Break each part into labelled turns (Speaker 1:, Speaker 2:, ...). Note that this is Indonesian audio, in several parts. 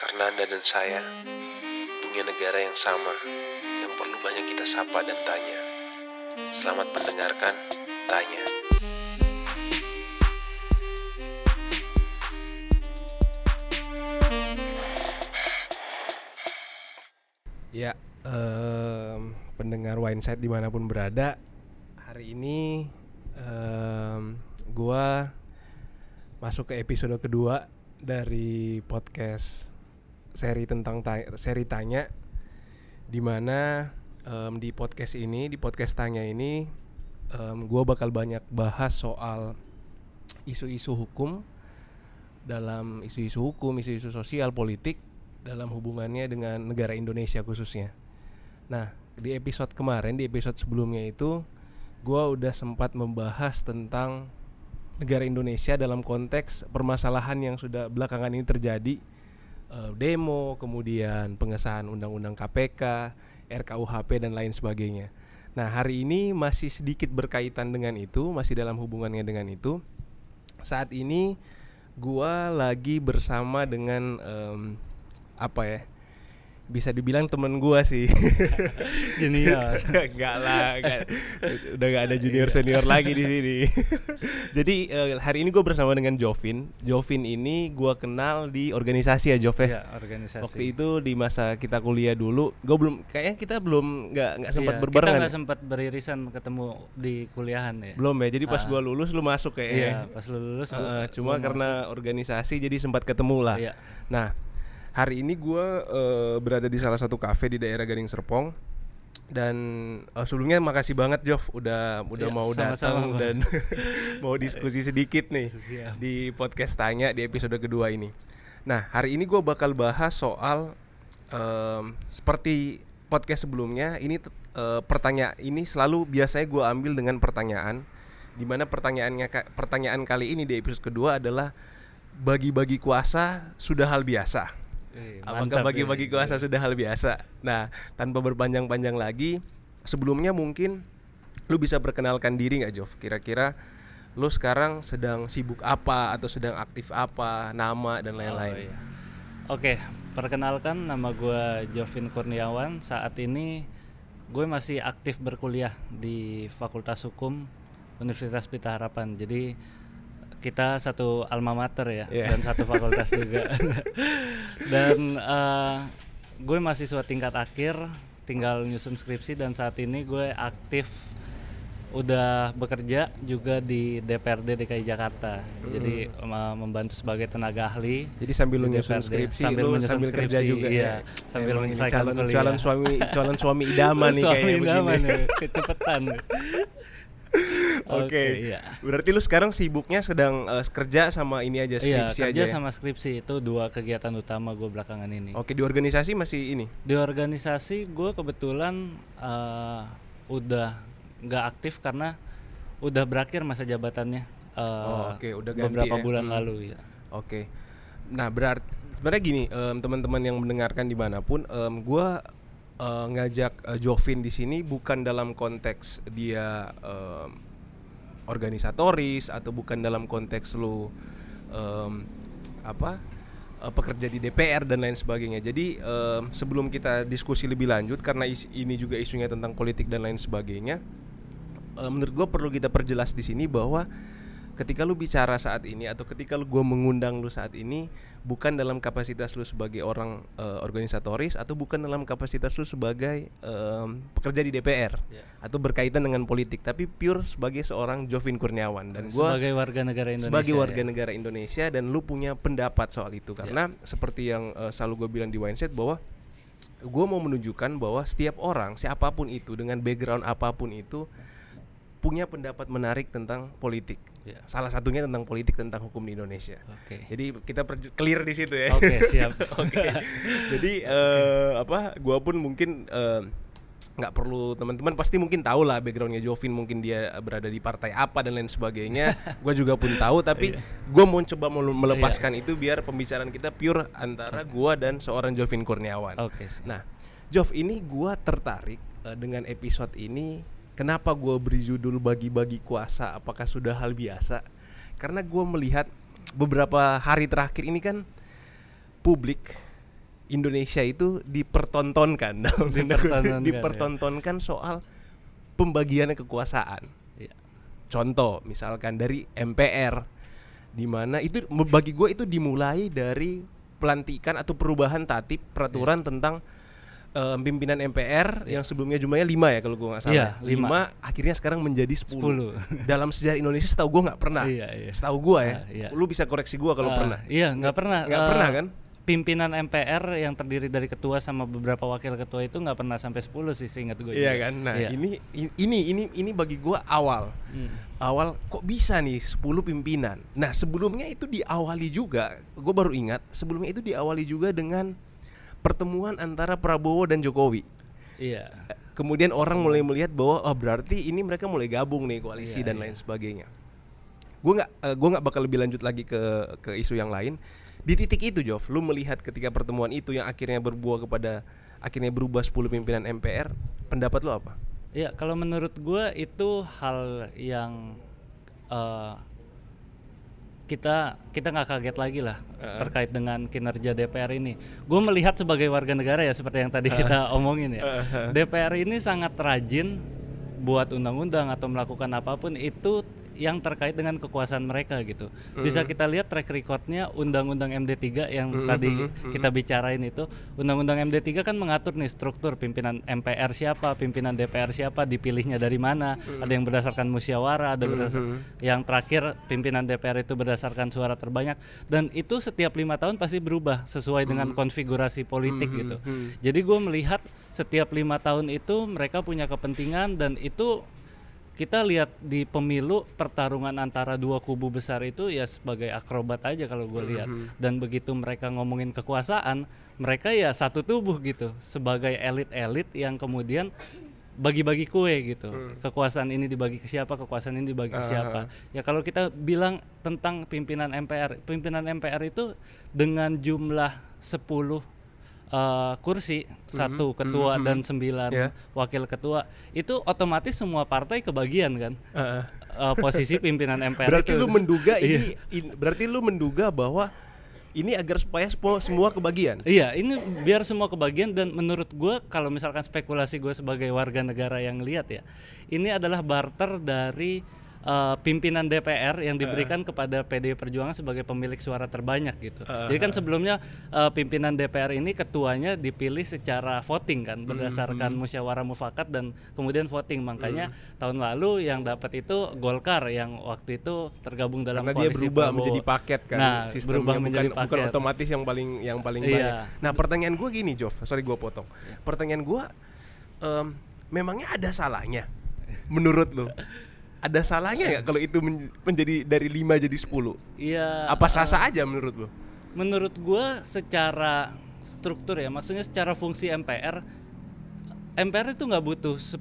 Speaker 1: Karena Anda dan saya punya negara yang sama yang perlu banyak kita sapa dan tanya. Selamat mendengarkan Tanya.
Speaker 2: Ya, em, pendengar Wineside di mana pun berada, hari ini em, gua masuk ke episode kedua dari podcast seri tentang ta- seri tanya, di mana em, di podcast ini, di podcast tanya ini, em, gua bakal banyak bahas soal isu-isu hukum dalam isu-isu hukum, isu-isu sosial, politik dalam hubungannya dengan negara Indonesia khususnya. Nah, di episode kemarin, di episode sebelumnya itu, gua udah sempat membahas tentang negara Indonesia dalam konteks permasalahan yang sudah belakangan ini terjadi, eh, demo, kemudian pengesahan Undang-Undang KPK, RKUHP dan lain sebagainya. Nah, hari ini masih sedikit berkaitan dengan itu, masih dalam hubungannya dengan itu. Saat ini gua lagi bersama dengan em, apa ya? Bisa dibilang temen gua sih.
Speaker 3: junior
Speaker 2: Enggak lah, enggak. udah gak ada junior senior lagi di sini. Jadi eh, hari ini gue bersama dengan Jovin. Jovin ini gua kenal di organisasi ya Jov ya.
Speaker 3: ya organisasi
Speaker 2: Waktu itu di masa kita kuliah dulu, gue belum kayaknya kita belum nggak nggak sempat
Speaker 3: Iya,
Speaker 2: berbarengan.
Speaker 3: kita nggak sempat beririsan ketemu di kuliahan ya
Speaker 2: Belum ya. Jadi pas
Speaker 3: Ah.
Speaker 2: gua lulus lu masuk
Speaker 3: iya
Speaker 2: kayaknya.
Speaker 3: pas lu lulus gua-
Speaker 2: cuma karena organisasi jadi sempat ketemu lah.
Speaker 3: Iya.
Speaker 2: Nah, hari ini gua eh, berada di salah satu kafe di daerah Gading Serpong dan eh, sebelumnya makasih banget Jov udah udah
Speaker 3: Iya,
Speaker 2: mau datang dan mau diskusi sedikit nih
Speaker 3: Siap.
Speaker 2: di podcast tanya di episode kedua ini. Nah, hari ini gua bakal bahas soal em, seperti podcast sebelumnya ini eh, pertanyaan ini selalu biasanya gua ambil dengan pertanyaan di mana pertanyaannya pertanyaan kali ini di episode kedua adalah bagi-bagi kuasa sudah hal biasa.
Speaker 3: Wih,
Speaker 2: Apakah
Speaker 3: mantap
Speaker 2: bagi-bagi kuasa sudah hal biasa? Nah, tanpa berpanjang-panjang lagi, sebelumnya mungkin lu bisa perkenalkan diri nggak, Jov? Kira-kira lu sekarang sedang sibuk apa atau sedang aktif apa, nama dan
Speaker 3: Oh,
Speaker 2: lain-lain.
Speaker 3: iya. Oke, perkenalkan nama gue Jovin Kurniawan. Saat ini gue masih aktif berkuliah di Fakultas Hukum Universitas Pita Harapan. Jadi kita satu alma mater ya
Speaker 2: Iya.
Speaker 3: dan satu fakultas juga. dan eh, gue mahasiswa tingkat akhir, tinggal nyusun skripsi dan saat ini gue aktif udah bekerja juga di DPRD DKI Jakarta. Jadi em- membantu sebagai tenaga ahli
Speaker 2: Jadi sambil nyusun skripsi,
Speaker 3: sambil
Speaker 2: lu
Speaker 3: menyusun
Speaker 2: sambil kerja
Speaker 3: skripsi,
Speaker 2: juga
Speaker 3: iya,
Speaker 2: ya.
Speaker 3: sambil menyelesaikan
Speaker 2: calon,
Speaker 3: kuliah.
Speaker 2: calon suami calon suami idaman nih
Speaker 3: Suami
Speaker 2: kayak
Speaker 3: idaman
Speaker 2: begini.
Speaker 3: ya, kecepatan.
Speaker 2: Oke.
Speaker 3: iya.
Speaker 2: Berarti lu sekarang sibuknya sedang eh, kerja sama ini aja
Speaker 3: Iya,
Speaker 2: skripsi
Speaker 3: kerja
Speaker 2: aja. ya?
Speaker 3: sama skripsi itu dua kegiatan utama gue belakangan ini.
Speaker 2: Oke, di organisasi masih ini.
Speaker 3: Di organisasi gue kebetulan eh, udah nggak aktif karena udah berakhir masa jabatannya. eh,
Speaker 2: Oh, oke, udah ganti
Speaker 3: beberapa
Speaker 2: ya.
Speaker 3: bulan
Speaker 2: Hmm.
Speaker 3: lalu ya.
Speaker 2: Oke. Nah, berarti sebenarnya gini, em, teman-teman yang mendengarkan di mana pun, em, gua eh, ngajak eh, Jovin di sini bukan dalam konteks dia em, organisatoris atau bukan dalam konteks lu em, apa eh, pekerja di DPR dan lain sebagainya. Jadi em, sebelum kita diskusi lebih lanjut karena is- ini juga isunya tentang politik dan lain sebagainya, eh, menurut gue perlu kita perjelas di sini bahwa ketika lu bicara saat ini atau ketika lu gue mengundang lu saat ini bukan dalam kapasitas lu sebagai orang eh, organisatoris atau bukan dalam kapasitas lu sebagai em, pekerja di DPR
Speaker 3: Ya.
Speaker 2: atau berkaitan dengan politik tapi pure sebagai seorang Jovin Kurniawan dan gua
Speaker 3: sebagai warga negara Indonesia.
Speaker 2: sebagai warga
Speaker 3: ya.
Speaker 2: negara Indonesia dan lu punya pendapat soal itu karena seperti yang eh, selalu gue bilang di Wineset bahwa gue mau menunjukkan bahwa setiap orang siapa pun itu dengan background apa pun itu punya pendapat menarik tentang politik
Speaker 3: Ya.
Speaker 2: salah satunya tentang politik tentang hukum di Indonesia
Speaker 3: Oke.
Speaker 2: jadi kita clear di situ ya
Speaker 3: Oke, siap.
Speaker 2: Oke. Jadi eh, apa? Gua pun mungkin eh, nggak perlu teman-teman pasti mungkin tahu lah backgroundnya Jovin mungkin dia berada di partai apa dan lain sebagainya. gue juga pun tahu tapi gue mau coba melu- melepaskan itu biar pembicaraan kita pure antara gua dan seorang Jovin Kurniawan.
Speaker 3: Oke, siap.
Speaker 2: Nah, Jov ini gua tertarik eh, dengan episode ini. Kenapa gua beri judul bagi-bagi kuasa? Apakah sudah hal biasa? Karena gua melihat beberapa hari terakhir ini kan publik Indonesia itu dipertontonkan kutip,
Speaker 3: Dipertontonkan, ya.
Speaker 2: dipertontonkan soal pembagian kekuasaan.
Speaker 3: Iya.
Speaker 2: Contoh misalkan dari MPR di mana itu bagi gue itu dimulai dari pelantikan atau perubahan tatip peraturan tentang eh, pimpinan MPR yang sebelumnya jumlahnya lima ya kalau gue nggak salah.
Speaker 3: Iya, lima.
Speaker 2: akhirnya sekarang menjadi 10.
Speaker 3: Sepuluh.
Speaker 2: Dalam sejarah Indonesia setahu gue nggak pernah.
Speaker 3: Iya, iya.
Speaker 2: Setahu gue ya.
Speaker 3: Ah, iya.
Speaker 2: Lu bisa koreksi gue kalau
Speaker 3: Ah,
Speaker 2: pernah.
Speaker 3: Iya, nggak pernah.
Speaker 2: Nggak
Speaker 3: Eh,
Speaker 2: pernah kan?
Speaker 3: Pimpinan MPR yang terdiri dari ketua sama beberapa wakil ketua itu nggak pernah sampai 10 sih seingat gue.
Speaker 2: Iya
Speaker 3: juga.
Speaker 2: kan? Nah,
Speaker 3: Iya.
Speaker 2: ini ini ini ini bagi gua awal.
Speaker 3: Hmm.
Speaker 2: Awal kok bisa nih 10 pimpinan. Nah, sebelumnya itu diawali juga, gue baru ingat, sebelumnya itu diawali juga dengan pertemuan antara Prabowo dan Jokowi.
Speaker 3: Iya.
Speaker 2: Kemudian orang mulai melihat bahwa oh berarti ini mereka mulai gabung nih koalisi
Speaker 3: Iya,
Speaker 2: dan
Speaker 3: iya.
Speaker 2: lain sebagainya. Gue nggak eh, gua nggak bakal lebih lanjut lagi ke ke isu yang lain. Di titik itu, Jov, lu melihat ketika pertemuan itu yang akhirnya berbuah kepada akhirnya berubah 10 pimpinan MPR, pendapat lu apa?
Speaker 3: Iya, kalau menurut gue itu hal yang eh, kita kita nggak kaget lagi lah terkait dengan kinerja DPR ini. Gue melihat sebagai warga negara ya seperti yang tadi kita omongin ya. DPR ini sangat rajin buat undang-undang atau melakukan apa pun itu yang terkait dengan kekuasaan mereka gitu. Bisa kita lihat track recordnya Undang-Undang MD3 yang tadi kita bicarain itu. Undang-Undang MD3 kan mengatur nih struktur pimpinan MPR siapa, pimpinan DPR siapa, dipilihnya dari mana. Ada yang berdasarkan musyawarah, ada berdasar yang terakhir pimpinan DPR itu berdasarkan suara terbanyak dan itu setiap lima tahun pasti berubah sesuai dengan konfigurasi politik gitu. Jadi gue melihat setiap lima tahun itu mereka punya kepentingan dan itu kita lihat di pemilu pertarungan antara dua kubu besar itu ya sebagai akrobat aja kalau gue lihat. Dan begitu mereka ngomongin kekuasaan mereka ya satu tubuh gitu sebagai elit-elit yang kemudian bagi-bagi kue gitu. Kekuasaan ini dibagi ke siapa kekuasaan ini dibagi ke siapa. Ya kalau kita bilang tentang pimpinan MPR pimpinan MPR itu dengan jumlah 10 eh, kursi satu ketua dan sembilan
Speaker 2: Ya.
Speaker 3: wakil ketua itu otomatis semua partai kebagian kan
Speaker 2: Heeh.
Speaker 3: Eh, posisi pimpinan MPR
Speaker 2: Berarti
Speaker 3: itu.
Speaker 2: lu menduga ini,
Speaker 3: Iya.
Speaker 2: in- berarti lu menduga bahwa ini agar supaya semua, kebagian.
Speaker 3: Iya, ini biar semua kebagian dan menurut gua kalau misalkan spekulasi gue sebagai warga negara yang lihat ya, ini adalah barter dari eh, pimpinan DPR yang diberikan kepada PD Perjuangan sebagai pemilik suara terbanyak gitu. Jadi kan sebelumnya eh, pimpinan DPR ini ketuanya dipilih secara voting kan berdasarkan musyawarah mufakat dan kemudian voting. Makanya tahun lalu yang dapat itu Golkar yang waktu itu tergabung dalam
Speaker 2: Karena dia
Speaker 3: koalisi
Speaker 2: berubah
Speaker 3: Prabowo.
Speaker 2: menjadi paket kan
Speaker 3: Nah,
Speaker 2: sistemnya
Speaker 3: berubah
Speaker 2: bukan,
Speaker 3: menjadi
Speaker 2: bukan
Speaker 3: paket.
Speaker 2: otomatis yang paling yang paling
Speaker 3: Iya.
Speaker 2: banyak. Nah, pertanyaan gue gini, Jov. Sorry gue potong. Pertanyaan gue em, memangnya ada salahnya menurut lu? Ada salahnya nggak kalau itu men- menjadi dari 5 jadi 10?
Speaker 3: Iya.
Speaker 2: Apa sah-sah aja menurut lu?
Speaker 3: menurut gua secara struktur ya maksudnya secara fungsi MPR MPR itu nggak butuh 10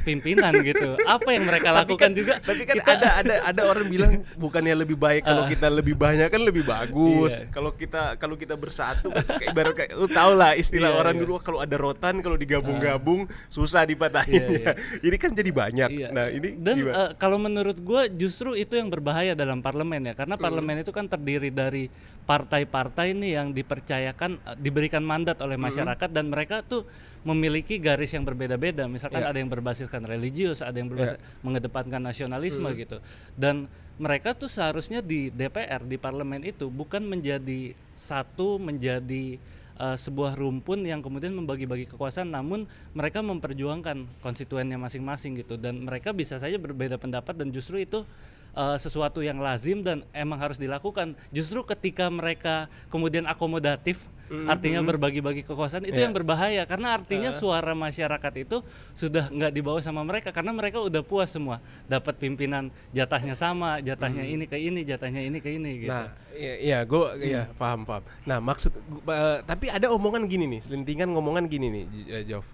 Speaker 3: pimpinan gitu apa yang mereka lakukan juga
Speaker 2: Tapi kan
Speaker 3: kita-
Speaker 2: ada ada ada orang bilang bukannya lebih baik kalau kita lebih banyak kan lebih bagus.
Speaker 3: Iya.
Speaker 2: Kalau kita kalau kita bersatu kan kayak ibarat kayak lu tau lah istilah
Speaker 3: Iya,
Speaker 2: orang
Speaker 3: iya.
Speaker 2: dulu kalau ada rotan kalau digabung-gabung susah dipatahin
Speaker 3: Iya,
Speaker 2: Ini kan jadi banyak.
Speaker 3: Iya.
Speaker 2: Nah, ini
Speaker 3: dan
Speaker 2: gimana?
Speaker 3: eh, kalau menurut gua justru itu yang berbahaya dalam parlemen ya
Speaker 2: Hmm.
Speaker 3: karena parlemen itu kan terdiri dari partai-partai nih yang dipercayakan eh, diberikan mandat oleh
Speaker 2: Hmm.
Speaker 3: masyarakat dan mereka tuh memiliki garis yang berbeda-beda misalkan
Speaker 2: Iya.
Speaker 3: ada yang berbasiskan religius ada yang berbasis mengedepankan nasionalisme
Speaker 2: Hmm.
Speaker 3: gitu dan mereka tuh seharusnya di DPR di parlemen itu bukan menjadi satu menjadi uh, sebuah rumpun yang kemudian membagi-bagi kekuasaan namun mereka memperjuangkan konstituennya masing-masing gitu dan mereka bisa saja berbeda pendapat dan justru itu uh, sesuatu yang lazim dan emang harus dilakukan. Justru ketika mereka kemudian akomodatif artinya berbagi-bagi kekuasaan itu
Speaker 2: Iya.
Speaker 3: yang berbahaya. Karena artinya suara masyarakat itu sudah nggak dibawa sama mereka karena mereka udah puas semua. Dapat pimpinan jatahnya sama jatahnya ini ke ini jatahnya ini ke ini gitu.
Speaker 2: Nah, iya, iya gue iya paham paham. Nah, maksud gua- eh, tapi ada omongan gini nih, selintingan ngomongan gini nih, Jov.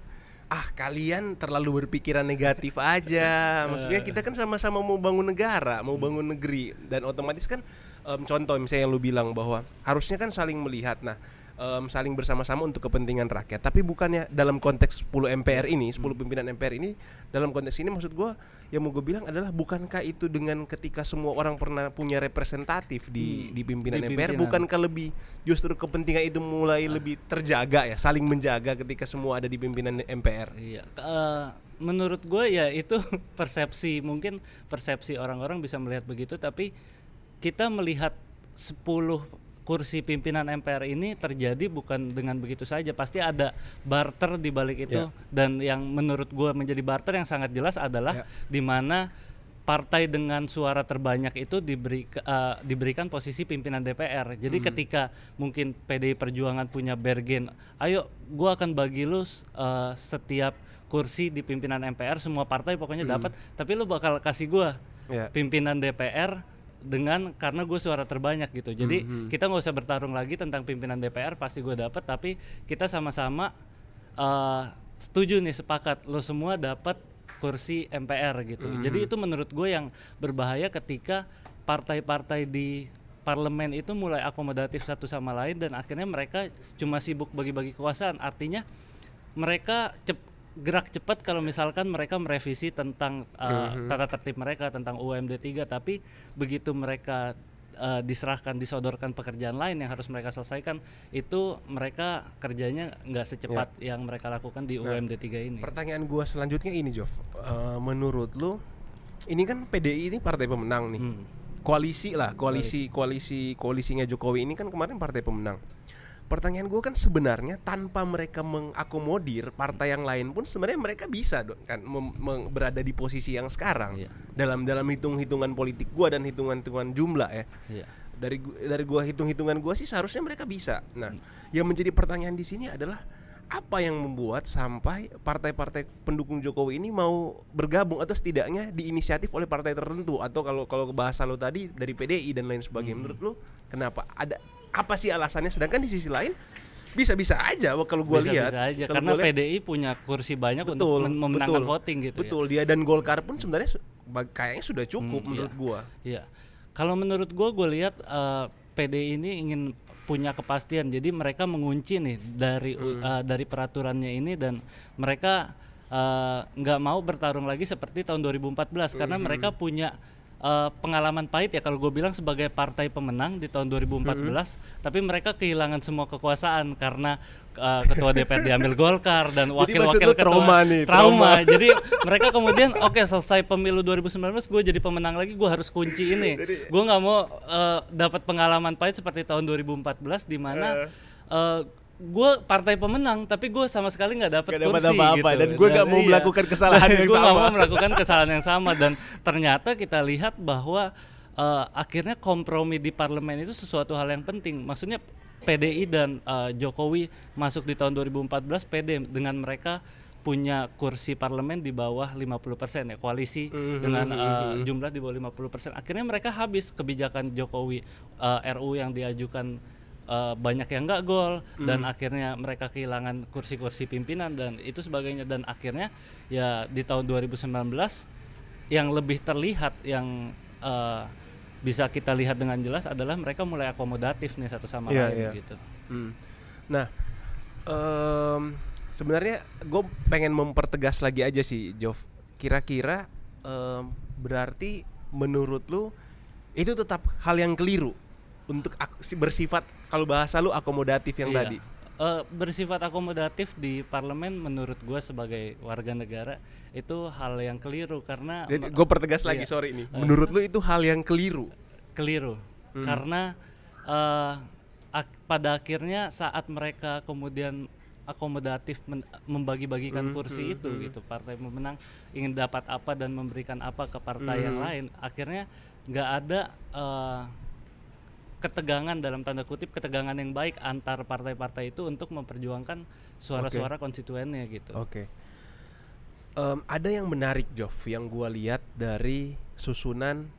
Speaker 2: Ah, kalian terlalu berpikiran negatif aja. Maksudnya kita kan sama-sama mau bangun negara, mau bangun negeri. Dan otomatis kan em, contoh misalnya yang lu bilang bahwa harusnya kan saling melihat. Nah em, saling bersama-sama untuk kepentingan rakyat tapi bukannya dalam konteks 10 MPR ini 10
Speaker 3: Hmm.
Speaker 2: pimpinan MPR ini dalam konteks ini maksud gua yang mau gue bilang adalah bukankah itu dengan ketika semua orang pernah punya representatif di
Speaker 3: Hmm,
Speaker 2: di pimpinan
Speaker 3: di
Speaker 2: MPR
Speaker 3: pimpinan.
Speaker 2: bukankah lebih justru kepentingan itu mulai lebih terjaga ya saling menjaga ketika semua ada di pimpinan MPR
Speaker 3: Iya, eh, menurut gue ya itu persepsi mungkin persepsi orang-orang bisa melihat begitu, tapi kita melihat 10 kursi pimpinan MPR ini terjadi bukan dengan begitu saja, pasti ada barter di balik itu
Speaker 2: Ya.
Speaker 3: dan yang menurut gue menjadi barter yang sangat jelas adalah
Speaker 2: Ya.
Speaker 3: di mana partai dengan suara terbanyak itu diberi eh, diberikan posisi pimpinan DPR. Jadi
Speaker 2: Hmm.
Speaker 3: ketika mungkin PDI Perjuangan punya bergen, ayo gua akan bagi lu eh, setiap kursi di pimpinan MPR semua partai pokoknya dapat, tapi lu bakal kasih gua
Speaker 2: Hmm. Ya.
Speaker 3: pimpinan DPR dengan karena gue suara terbanyak gitu. Jadi
Speaker 2: Hmm,
Speaker 3: kita nggak usah bertarung lagi tentang pimpinan DPR pasti gue dapat, tapi kita sama-sama eh, setuju nih sepakat lo semua dapat kursi MPR gitu. Jadi itu menurut gue yang berbahaya ketika partai-partai di parlemen itu mulai akomodatif satu sama lain dan akhirnya mereka cuma sibuk bagi-bagi kekuasaan. Artinya mereka cep- gerak cepat kalau misalkan mereka merevisi tentang uh, tata tertib mereka tentang UMD 3 tapi begitu mereka uh, diserahkan disodorkan pekerjaan lain yang harus mereka selesaikan itu mereka kerjanya nggak secepat yang mereka lakukan di UMD 3 ini.
Speaker 2: Pertanyaan gua selanjutnya ini, Jov. Eh, menurut lu ini kan PDI ini partai pemenang nih.
Speaker 3: Hmm.
Speaker 2: Koalisi lah, koalisi koalisi koalisinya Jokowi ini kan kemarin partai pemenang. Pertanyaan gua kan sebenarnya tanpa mereka mengakomodir partai yang lain pun sebenarnya mereka bisa dong kan berada di posisi yang sekarang.
Speaker 3: Iya.
Speaker 2: Dalam dalam hitung-hitungan politik gua dan hitungan-hitungan jumlah ya.
Speaker 3: Iya.
Speaker 2: Dari dari gua hitung-hitungan gua sih seharusnya mereka bisa. Nah,
Speaker 3: Hmm.
Speaker 2: yang menjadi pertanyaan di sini adalah apa yang membuat sampai partai-partai pendukung Jokowi ini mau bergabung atau setidaknya diinisiatif oleh partai tertentu atau kalau kalau bahasa lo tadi dari PDI dan lain sebagainya
Speaker 3: Hmm.
Speaker 2: menurut lo kenapa ada apa sih alasannya sedangkan di sisi lain bisa-bisa aja kalau gua lihat
Speaker 3: karena
Speaker 2: gua lihat-
Speaker 3: PDI punya kursi banyak untuk
Speaker 2: betul
Speaker 3: men- memenangkan
Speaker 2: betul,
Speaker 3: voting gitu ya.
Speaker 2: betul dia dan Golkar pun sebenarnya kayaknya sudah cukup
Speaker 3: Hmm,
Speaker 2: menurut
Speaker 3: iya.
Speaker 2: gua
Speaker 3: Iya. Kalau menurut gue, gue lihat eh, PDI ini ingin punya kepastian. Jadi mereka mengunci nih dari
Speaker 2: Hmm.
Speaker 3: eh, dari peraturannya ini dan mereka eh, nggak mau bertarung lagi seperti tahun 2014 karena
Speaker 2: Hmm.
Speaker 3: mereka punya eh, pengalaman pahit ya kalau gue bilang sebagai partai pemenang di tahun 2014
Speaker 2: Hmm.
Speaker 3: tapi mereka kehilangan semua kekuasaan karena eh, ketua DPR diambil Golkar dan wakil-wakil
Speaker 2: lu
Speaker 3: ketua
Speaker 2: trauma nih,
Speaker 3: trauma. jadi mereka kemudian oke selesai pemilu 2019 gue jadi pemenang lagi gue harus kunci ini gue nggak mau eh, dapat pengalaman pahit seperti tahun 2014 di mana eh, gue partai pemenang tapi gue sama sekali nggak dapat kursi
Speaker 2: apa-apa,
Speaker 3: gitu.
Speaker 2: dan gue nggak mau melakukan kesalahan yang sama.
Speaker 3: mau melakukan kesalahan yang sama dan ternyata kita lihat bahwa eh, akhirnya kompromi di parlemen itu sesuatu hal yang penting. Maksudnya PDI dan eh, Jokowi masuk di tahun 2014 PD dengan mereka punya kursi parlemen di bawah 50% ya koalisi dengan eh, jumlah di bawah 50% akhirnya mereka habis kebijakan Jokowi eh, RU yang diajukan eh, banyak yang nggak gol dan akhirnya mereka kehilangan kursi-kursi pimpinan dan itu sebagainya dan akhirnya ya di tahun 2019 yang lebih terlihat yang eh, bisa kita lihat dengan jelas adalah mereka mulai akomodatif nih satu sama
Speaker 2: Iya,
Speaker 3: lain
Speaker 2: iya.
Speaker 3: gitu.
Speaker 2: Hmm. Nah, em, sebenarnya gue pengen mempertegas lagi aja sih, Jov. Kira-kira em, berarti menurut lu itu tetap hal yang keliru untuk bersifat kalau bahasa lu akomodatif yang
Speaker 3: Iya.
Speaker 2: tadi.
Speaker 3: Eh, bersifat akomodatif di parlemen menurut gue sebagai warga negara itu hal yang keliru karena
Speaker 2: Jadi gue pertegas lagi,
Speaker 3: Iya.
Speaker 2: sorry nih. Menurut lu itu hal yang keliru.
Speaker 3: keliru
Speaker 2: Hmm.
Speaker 3: karena eh, ak- pada akhirnya saat mereka kemudian akomodatif membagi-bagikan
Speaker 2: Hmm,
Speaker 3: kursi itu gitu partai pemenang ingin dapat apa dan memberikan apa ke partai yang
Speaker 2: Hmm.
Speaker 3: lain akhirnya nggak ada eh, ketegangan dalam tanda kutip ketegangan yang baik antar partai-partai itu untuk memperjuangkan suara-suara konstituennya gitu
Speaker 2: Oke. Em, ada yang menarik, Jov, yang gua lihat dari susunan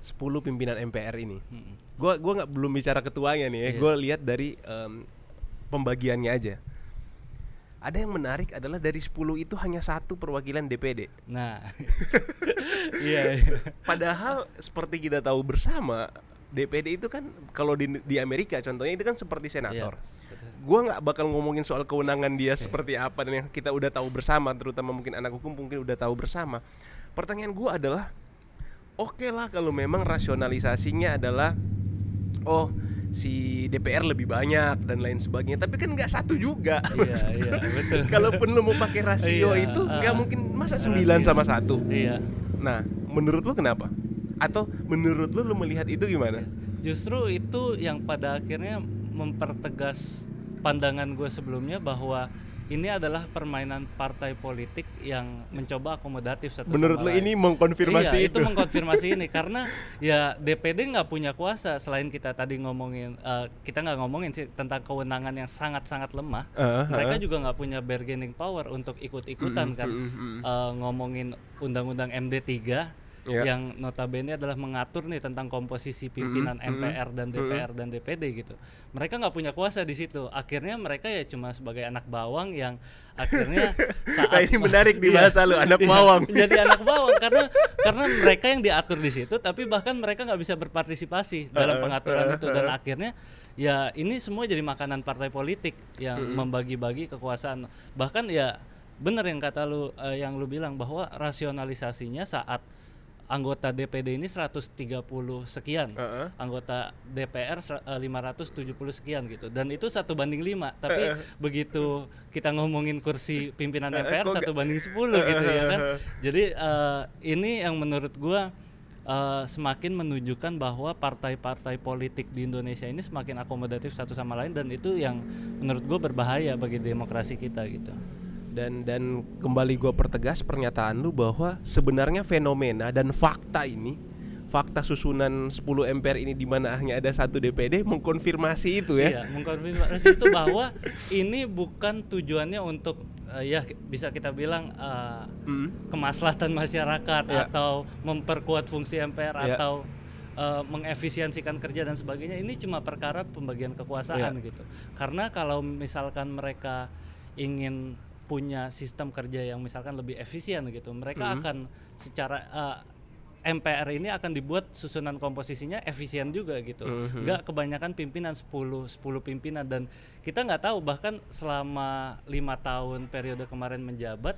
Speaker 2: 10 pimpinan MPR ini.
Speaker 3: Mm-mm.
Speaker 2: Gua gua nggak belum bicara ketuanya nih ya.
Speaker 3: Iya.
Speaker 2: Gua lihat dari em, pembagiannya aja. Ada yang menarik adalah dari 10 itu hanya satu perwakilan DPD.
Speaker 3: nah iya, iya.
Speaker 2: Padahal seperti kita tahu bersama DPD itu kan kalau di di Amerika contohnya itu kan seperti senator.
Speaker 3: Iya, seperti-
Speaker 2: Gua nggak bakal ngomongin soal kewenangan dia seperti apa dan yang kita udah tahu bersama, terutama mungkin anak hukum mungkin udah tahu bersama. Pertanyaan gua adalah, oke lah kalau memang rasionalisasinya adalah, oh si DPR lebih banyak dan lain sebagainya, tapi kan nggak satu juga.
Speaker 3: Iya, iya, betul.
Speaker 2: Kalaupun lu mau pakai rasio
Speaker 3: Iya,
Speaker 2: itu nggak
Speaker 3: ah.
Speaker 2: mungkin masa. 9 sama satu.
Speaker 3: Iya.
Speaker 2: Nah, menurut lu kenapa? Atau menurut lu lu melihat itu gimana?
Speaker 3: Justru itu yang pada akhirnya mempertegas pandangan gue sebelumnya bahwa ini adalah permainan partai politik yang mencoba akomodatif satu
Speaker 2: Menurut
Speaker 3: sama lain.
Speaker 2: ini mengkonfirmasi
Speaker 3: iya,
Speaker 2: itu?
Speaker 3: itu mengkonfirmasi ini karena ya DPD nggak punya kuasa selain kita tadi ngomongin eh, kita nggak ngomongin sih tentang kewenangan yang sangat-sangat lemah.
Speaker 2: Uh,
Speaker 3: Mereka juga nggak punya bargaining power untuk ikut-ikutan kan Eh, ngomongin undang-undang MD 3
Speaker 2: Iya.
Speaker 3: yang notabene adalah mengatur nih tentang komposisi pimpinan MPR dan DPR dan DPD gitu. Mereka nggak punya kuasa di situ. Akhirnya mereka ya cuma sebagai anak bawang yang akhirnya saat
Speaker 2: Nah, ini menarik di
Speaker 3: Iya.
Speaker 2: bahasa lu, anak
Speaker 3: Iya,
Speaker 2: bawang.
Speaker 3: Jadi anak bawang karena karena mereka yang diatur di situ tapi bahkan mereka nggak bisa berpartisipasi dalam pengaturan itu dan akhirnya ya ini semua jadi makanan partai politik yang membagi-bagi kekuasaan. Bahkan ya benar yang kata lu eh, yang lu bilang bahwa rasionalisasinya saat anggota DPD ini 130 sekian,
Speaker 2: Heeh.
Speaker 3: anggota DPR ser- eh, 570 sekian gitu, dan itu satu banding lima. Tapi begitu kita ngomongin kursi pimpinan MPR
Speaker 2: kok
Speaker 3: satu banding 10 gitu ya kan. Jadi eh, ini yang menurut gua eh, semakin menunjukkan bahwa partai-partai politik di Indonesia ini semakin akomodatif satu sama lain dan itu yang menurut gua berbahaya bagi demokrasi kita gitu.
Speaker 2: Dan dan kembali gua pertegas pernyataan lu bahwa sebenarnya fenomena dan fakta ini fakta susunan 10 MPR ini di mana hanya ada satu DPD mengkonfirmasi itu ya.
Speaker 3: Iya, mengkonfirmasi itu bahwa ini bukan tujuannya untuk eh, ya bisa kita bilang eh,
Speaker 2: Hmm.
Speaker 3: kemaslahatan masyarakat
Speaker 2: Iya.
Speaker 3: atau memperkuat fungsi MPR
Speaker 2: Iya.
Speaker 3: atau eh, mengefisiensikan kerja dan sebagainya. Ini cuma perkara pembagian kekuasaan
Speaker 2: Iya.
Speaker 3: gitu. Karena kalau misalkan mereka ingin punya sistem kerja yang misalkan lebih efisien gitu, mereka akan secara eh, MPR ini akan dibuat susunan komposisinya efisien juga gitu. Nggak kebanyakan pimpinan 10 10 pimpinan dan kita nggak tahu bahkan selama lima tahun periode kemarin menjabat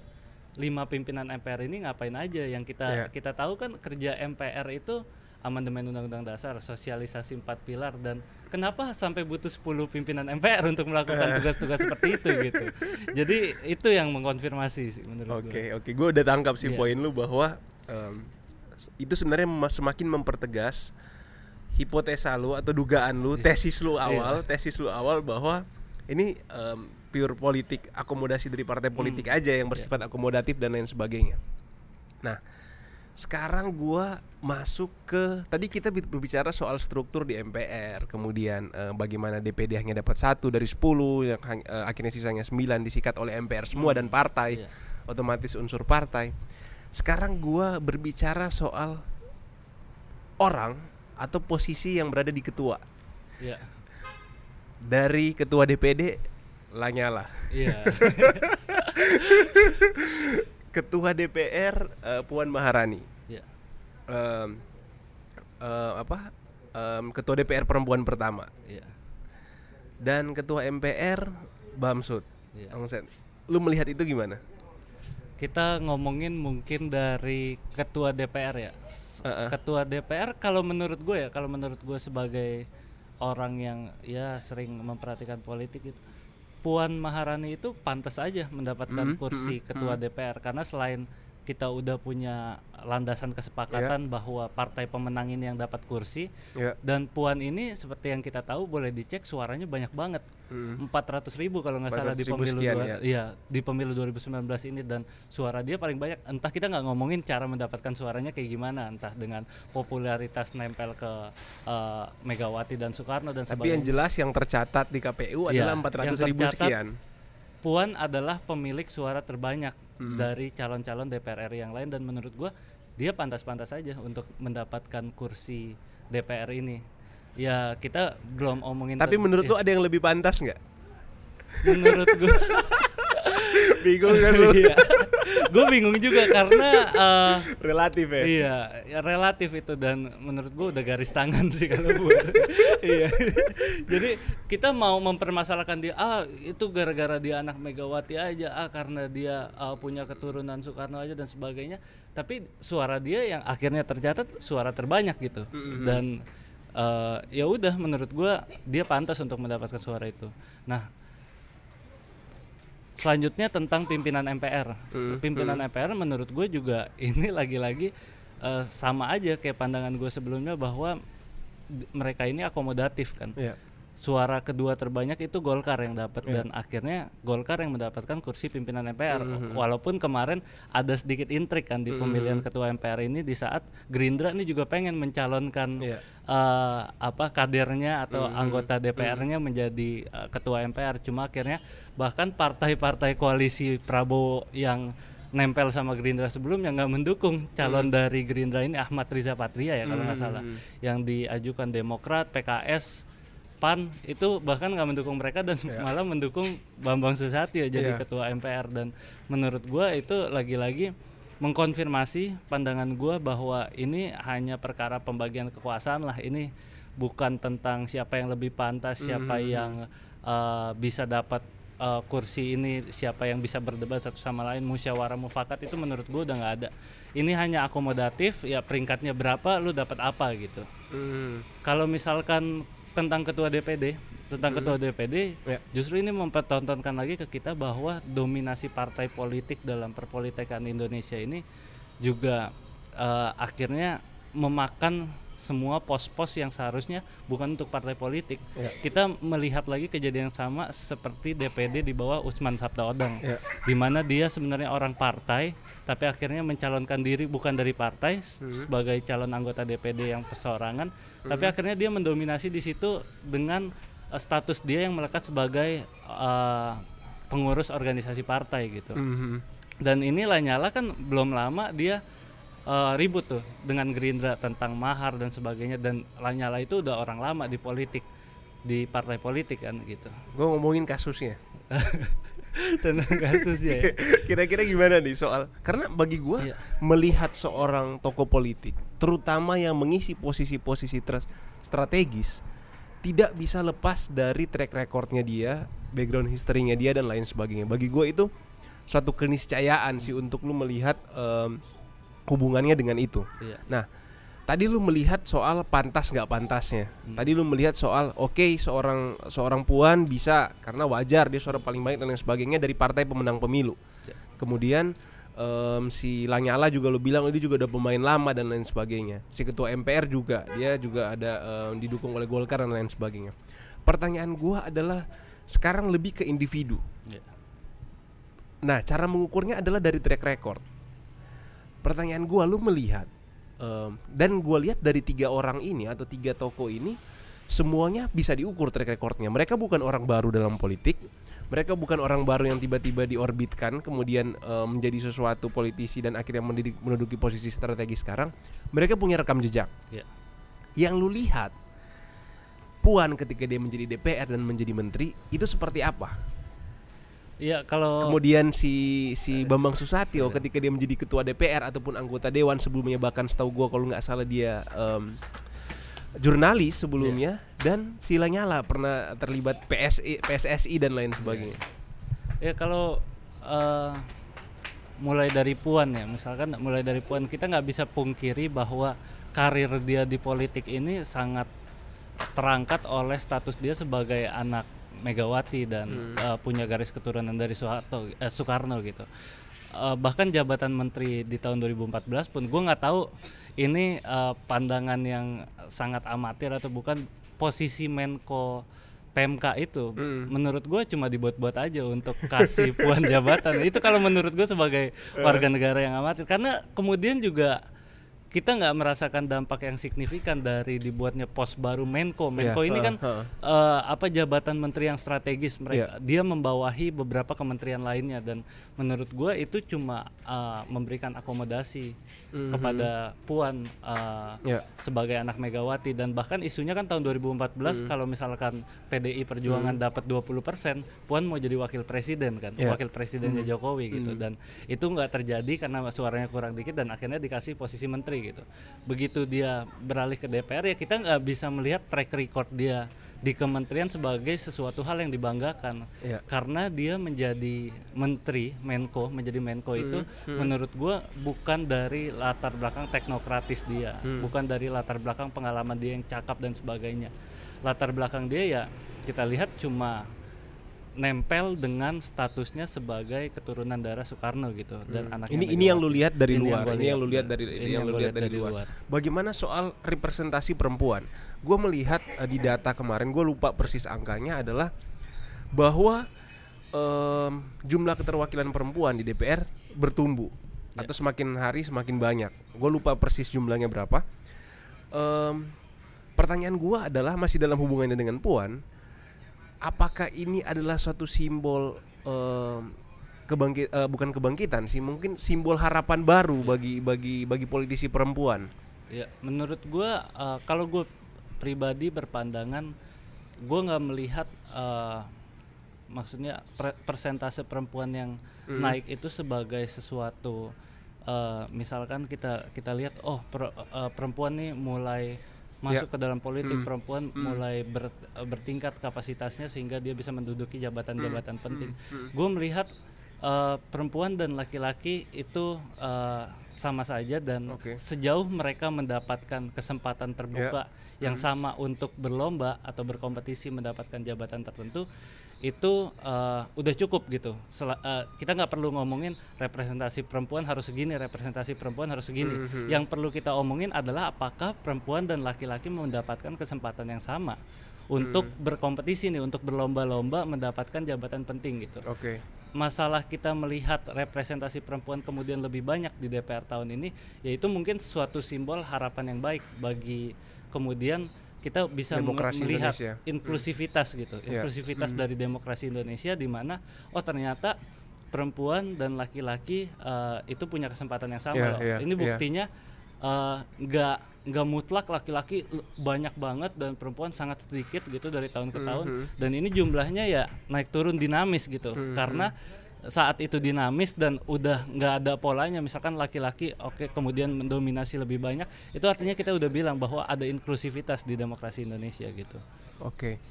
Speaker 3: lima pimpinan MPR ini ngapain aja yang kita
Speaker 2: Iya.
Speaker 3: kita tahu kan kerja MPR itu amandemen undang-undang dasar, sosialisasi empat pilar dan kenapa sampai butuh 10 pimpinan MPR untuk melakukan tugas-tugas seperti itu gitu. Jadi itu yang mengkonfirmasi sih menurut
Speaker 2: Oke,
Speaker 3: gue.
Speaker 2: oke, gue udah tangkap sih
Speaker 3: Iya.
Speaker 2: poin lu bahwa em, itu sebenarnya semakin mempertegas hipotesa lu atau dugaan lu, tesis lu awal, tesis lu awal bahwa ini em, pure politik akomodasi dari partai politik aja yang bersifat akomodatif dan lain sebagainya. Nah, sekarang gua masuk ke tadi kita bi- berbicara soal struktur di MPR, kemudian eh, bagaimana DPD hanya dapat satu dari 10 yang eh, akhirnya sisanya 9 disikat oleh MPR semua dan partai.
Speaker 3: Iya.
Speaker 2: Otomatis unsur partai. Sekarang gua berbicara soal orang atau posisi yang berada di ketua.
Speaker 3: Iya.
Speaker 2: Dari ketua DPD Lanyala.
Speaker 3: Iya.
Speaker 2: Ketua DPR eh, Puan Maharani.
Speaker 3: Iya.
Speaker 2: Em, eh, apa? Em, ketua DPR perempuan pertama
Speaker 3: Iya.
Speaker 2: dan ketua MPR Bamsud. Sen, lu melihat itu gimana?
Speaker 3: Kita ngomongin mungkin dari ketua DPR ya. Ketua DPR kalau menurut gue ya, kalau menurut gue sebagai orang yang ya sering memperhatikan politik itu Puan Maharani itu pantas aja mendapatkan
Speaker 2: Hmm,
Speaker 3: kursi ketua DPR karena selain kita udah punya landasan kesepakatan bahwa partai pemenang ini yang dapat kursi.
Speaker 2: Ya.
Speaker 3: dan Puan ini seperti yang kita tahu boleh dicek suaranya banyak banget. Empat ratus ribu kalau nggak salah di
Speaker 2: 400.000
Speaker 3: pemilu
Speaker 2: sekian,
Speaker 3: dua-
Speaker 2: ya.
Speaker 3: iya di pemilu 2019 ini. Dan suara dia paling banyak. Entah kita nggak ngomongin cara mendapatkan suaranya kayak gimana. Entah dengan popularitas nempel ke eh, Megawati dan Soekarno dan
Speaker 2: Tapi yang
Speaker 3: sebagainya
Speaker 2: jelas yang tercatat di KPU
Speaker 3: Iya,
Speaker 2: adalah
Speaker 3: yang
Speaker 2: 400 ribu
Speaker 3: tercatat
Speaker 2: sekian.
Speaker 3: Puan adalah pemilik suara terbanyak
Speaker 2: Hmm.
Speaker 3: dari calon-calon DPR RI yang lain dan menurut gua dia pantas-pantas saja untuk mendapatkan kursi DPR ini. Ya kita belum omongin
Speaker 2: Tapi menurut
Speaker 3: ya,
Speaker 2: lu ada yang lebih pantas nggak?
Speaker 3: menurut gua
Speaker 2: Bingung kan lu?
Speaker 3: Iya. gue bingung juga karena eh,
Speaker 2: Relatif ya.
Speaker 3: Iya, ya relatif itu dan menurut gua udah garis tangan sih kalau buat. iya. Jadi kita mau mempermasalahkan dia ah itu gara-gara dia anak Megawati aja, ah karena dia uh, punya keturunan Soekarno aja dan sebagainya. Tapi suara dia yang akhirnya tercatat suara terbanyak gitu. Dan uh, ya udah menurut gua dia pantas untuk mendapatkan suara itu. Nah, selanjutnya tentang pimpinan MPR. Pimpinan MPR menurut gue juga ini lagi-lagi eh, sama aja kayak pandangan gue sebelumnya bahwa mereka ini akomodatif kan.
Speaker 2: Iya.
Speaker 3: Suara kedua terbanyak itu Golkar yang dapat. Dan akhirnya Golkar yang mendapatkan kursi pimpinan MPR. Walaupun kemarin ada sedikit intrik kan di pemilihan ketua MPR ini di saat Gerindra ini juga pengen mencalonkan
Speaker 2: Iya.
Speaker 3: eh, apa kadernya atau anggota DPR-nya menjadi eh, ketua MPR cuma akhirnya bahkan partai-partai koalisi Prabowo yang nempel sama Gerindra sebelumnya nggak mendukung calon dari Gerindra ini Ahmad Riza Patria ya kalau nggak salah yang diajukan Demokrat PKS PAN itu bahkan nggak mendukung mereka dan malah mendukung Bambang Susatyo jadi
Speaker 2: Iya.
Speaker 3: ketua MPR dan menurut gua itu lagi-lagi mengkonfirmasi pandangan gua bahwa ini hanya perkara pembagian kekuasaan lah. Ini bukan tentang siapa yang lebih pantas siapa yang eh, bisa dapat eh, kursi ini siapa yang bisa berdebat satu sama lain musyawarah mufakat itu menurut gua udah nggak ada. Ini hanya akomodatif ya peringkatnya berapa lu dapat apa gitu.
Speaker 2: Hmm.
Speaker 3: kalau misalkan tentang ketua DPD tentang ketua DPD
Speaker 2: Ya.
Speaker 3: justru ini mempertontonkan lagi ke kita bahwa dominasi partai politik dalam perpolitikan Indonesia ini juga eh, akhirnya memakan semua pos-pos yang seharusnya bukan untuk partai politik.
Speaker 2: Ya.
Speaker 3: Kita melihat lagi kejadian yang sama seperti DPD di bawah Usman Sabtaodang,
Speaker 2: Ya.
Speaker 3: di mana dia sebenarnya orang partai, tapi akhirnya mencalonkan diri bukan dari partai s- sebagai calon anggota DPD yang perseorangan, tapi akhirnya dia mendominasi di situ dengan eh, status dia yang melekat sebagai eh, pengurus organisasi partai gitu
Speaker 2: Mhm.
Speaker 3: dan ini Lanyala kan belum lama dia eh, ribut tuh dengan Gerindra tentang mahar dan sebagainya dan Lanyala itu udah orang lama di politik di partai politik kan gitu
Speaker 2: Gue ngomongin kasusnya.
Speaker 3: tentang kasusnya ya.
Speaker 2: Kira-kira gimana nih soal? Karena bagi gua
Speaker 3: Iya.
Speaker 2: melihat seorang tokoh politik, terutama yang mengisi posisi-posisi strategis, tidak bisa lepas dari track recordnya dia, background history-nya dia dan lain sebagainya. Bagi gua itu suatu keniscayaan sih untuk lu melihat em, hubungannya dengan itu.
Speaker 3: Iya.
Speaker 2: Nah, tadi lu melihat soal pantas nggak pantasnya. Tadi lu melihat soal oke seorang seorang puan bisa karena wajar dia suara paling banyak dan lain sebagainya dari partai pemenang pemilu. Kemudian em, si Lanyala juga lu bilang dia juga udah pemain lama dan lain sebagainya. Si ketua MPR juga dia juga ada em, didukung oleh Golkar dan lain sebagainya. Pertanyaan gua adalah sekarang lebih ke individu.
Speaker 3: Iya.
Speaker 2: Nah, cara mengukurnya adalah dari track record. Pertanyaan gua, lu melihat em, dan gua lihat dari tiga orang ini atau tiga toko ini semuanya bisa diukur track recordnya. Mereka bukan orang baru dalam politik. Mereka bukan orang baru yang tiba-tiba diorbitkan kemudian em, menjadi sesuatu politisi dan akhirnya mendidik- menduduki posisi strategis sekarang. Mereka punya rekam jejak.
Speaker 3: Iya.
Speaker 2: Yang lu lihat Puan ketika dia menjadi DPR dan menjadi menteri itu seperti apa?
Speaker 3: Iya kalau
Speaker 2: Kemudian si si Bambang Susatyo ketika dia menjadi ketua DPR ataupun anggota dewan sebelumnya bahkan setahu gua kalau nggak salah dia em, jurnalis sebelumnya dan si Lanyala pernah terlibat PSI PSSI dan lain sebagainya.
Speaker 3: ya kalau eh, mulai dari Puan ya misalkan mulai dari Puan kita nggak bisa pungkiri bahwa karir dia di politik ini sangat terangkat oleh status dia sebagai anak Megawati dan eh, punya garis keturunan dari Soeharto eh, Soekarno gitu. Eh, bahkan jabatan menteri di tahun 2014 pun gue nggak tahu ini eh, pandangan yang sangat amatir atau bukan posisi Menko PMK itu. Menurut gue cuma dibuat-buat aja untuk kasih puan jabatan. Itu kalau menurut gue sebagai warga negara yang amatir. Karena kemudian juga kita nggak merasakan dampak yang signifikan dari dibuatnya pos baru Menko. Menko
Speaker 2: Iya,
Speaker 3: ini kan
Speaker 2: heeh.
Speaker 3: eh, apa jabatan menteri yang strategis
Speaker 2: Iya.
Speaker 3: mereka dia membawahi beberapa kementerian lainnya dan menurut gue itu cuma eh, memberikan akomodasi kepada Puan eh,
Speaker 2: Ya.
Speaker 3: sebagai anak Megawati dan bahkan isunya kan tahun 2014 kalau misalkan PDI Perjuangan dapat 20% Puan mau jadi wakil presiden kan
Speaker 2: Ya.
Speaker 3: wakil presidennya Jokowi gitu dan itu nggak terjadi karena suaranya kurang dikit dan akhirnya dikasih posisi menteri gitu. Begitu dia beralih ke DPR ya kita nggak bisa melihat track record dia di kementerian sebagai sesuatu hal yang dibanggakan.
Speaker 2: Ya.
Speaker 3: karena dia menjadi menteri Menko menjadi Menko itu menurut gua bukan dari latar belakang teknokratis dia bukan dari latar belakang pengalaman dia yang cakap dan sebagainya. Latar belakang dia ya kita lihat cuma nempel dengan statusnya sebagai keturunan darah Soekarno gitu dan anaknya
Speaker 2: Ini ini yang lu lihat dari
Speaker 3: Ini
Speaker 2: luar. Ini yang lu lihat dari
Speaker 3: Ini
Speaker 2: yang lu lihat dari luar.
Speaker 3: luar.
Speaker 2: Bagaimana soal representasi perempuan? Gue melihat eh, di data kemarin, gue lupa persis angkanya adalah bahwa em, jumlah keterwakilan perempuan di DPR bertumbuh
Speaker 3: Ya.
Speaker 2: atau semakin hari semakin banyak. Gue lupa persis jumlahnya berapa. Em, pertanyaan gue adalah masih dalam hubungannya dengan Puan, apakah ini adalah suatu simbol em, kebangkit eh, bukan kebangkitan sih mungkin simbol harapan baru bagi bagi bagi politisi perempuan?
Speaker 3: Ya, menurut gua eh, kalau gue pribadi berpandangan, gua nggak melihat eh, maksudnya pre- persentase perempuan yang naik itu sebagai sesuatu eh, misalkan kita kita lihat oh per- eh, perempuan nih mulai masuk ke dalam politik perempuan mulai ber- eh, bertingkat kapasitasnya sehingga dia bisa menduduki jabatan-jabatan penting. Gue melihat eh, perempuan dan laki-laki itu eh, sama saja dan
Speaker 2: Oke.
Speaker 3: sejauh mereka mendapatkan kesempatan terbuka yang sama untuk berlomba atau berkompetisi mendapatkan jabatan tertentu itu eh, udah cukup gitu. Sela- eh, kita nggak perlu ngomongin representasi perempuan harus segini, representasi perempuan harus segini. Yang perlu kita omongin adalah apakah perempuan dan laki-laki mendapatkan kesempatan yang sama untuk berkompetisi nih, untuk berlomba-lomba mendapatkan jabatan penting gitu
Speaker 2: oke
Speaker 3: masalah kita melihat representasi perempuan kemudian lebih banyak di DPR tahun ini yaitu mungkin suatu simbol harapan yang baik bagi kemudian kita bisa
Speaker 2: Demokrasi
Speaker 3: melihat
Speaker 2: Indonesia.
Speaker 3: inklusivitas gitu
Speaker 2: Ya.
Speaker 3: inklusivitas dari demokrasi Indonesia di mana oh ternyata perempuan dan laki-laki eh, itu punya kesempatan yang sama
Speaker 2: Ya,
Speaker 3: loh
Speaker 2: ya,
Speaker 3: ini
Speaker 2: ya.
Speaker 3: buktinya eh, nggak nggak mutlak laki-laki banyak banget dan perempuan sangat sedikit gitu dari tahun ke tahun dan ini jumlahnya ya naik turun dinamis gitu karena saat itu dinamis dan udah nggak ada polanya misalkan laki-laki oke kemudian mendominasi lebih banyak itu artinya kita udah bilang bahwa ada inklusivitas di demokrasi Indonesia gitu.
Speaker 2: Oke.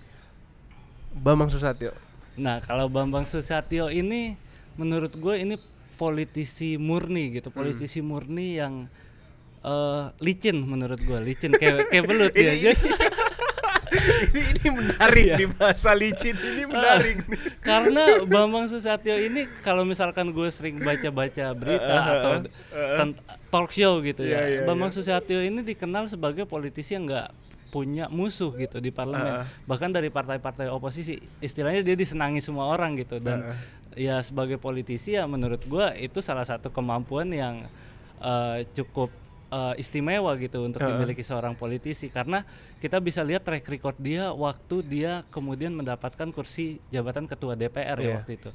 Speaker 2: Bambang Susatyo.
Speaker 3: Nah, kalau Bambang Susatyo ini menurut gue ini politisi murni gitu, politisi murni yang eh, licin menurut gue, licin kayak kayak belut dia aja.
Speaker 2: ini ini menarik di bahasa licin ini menarik nih.
Speaker 3: Karena Bambang Susatyo ini kalau misalkan gue sering baca-baca berita atau tent- talk show gitu ya,
Speaker 2: Iya, iya,
Speaker 3: Bambang Susatyo ini dikenal sebagai politisi yang nggak punya musuh gitu di parlemen. Bahkan dari partai-partai oposisi istilahnya dia disenangi semua orang gitu. Dan ya sebagai politisi ya menurut gua itu salah satu kemampuan yang eh, cukup eh, istimewa gitu untuk dimiliki seorang politisi. Karena kita bisa lihat track record dia waktu dia kemudian mendapatkan kursi jabatan ketua DPR ya
Speaker 2: Iya.
Speaker 3: waktu itu.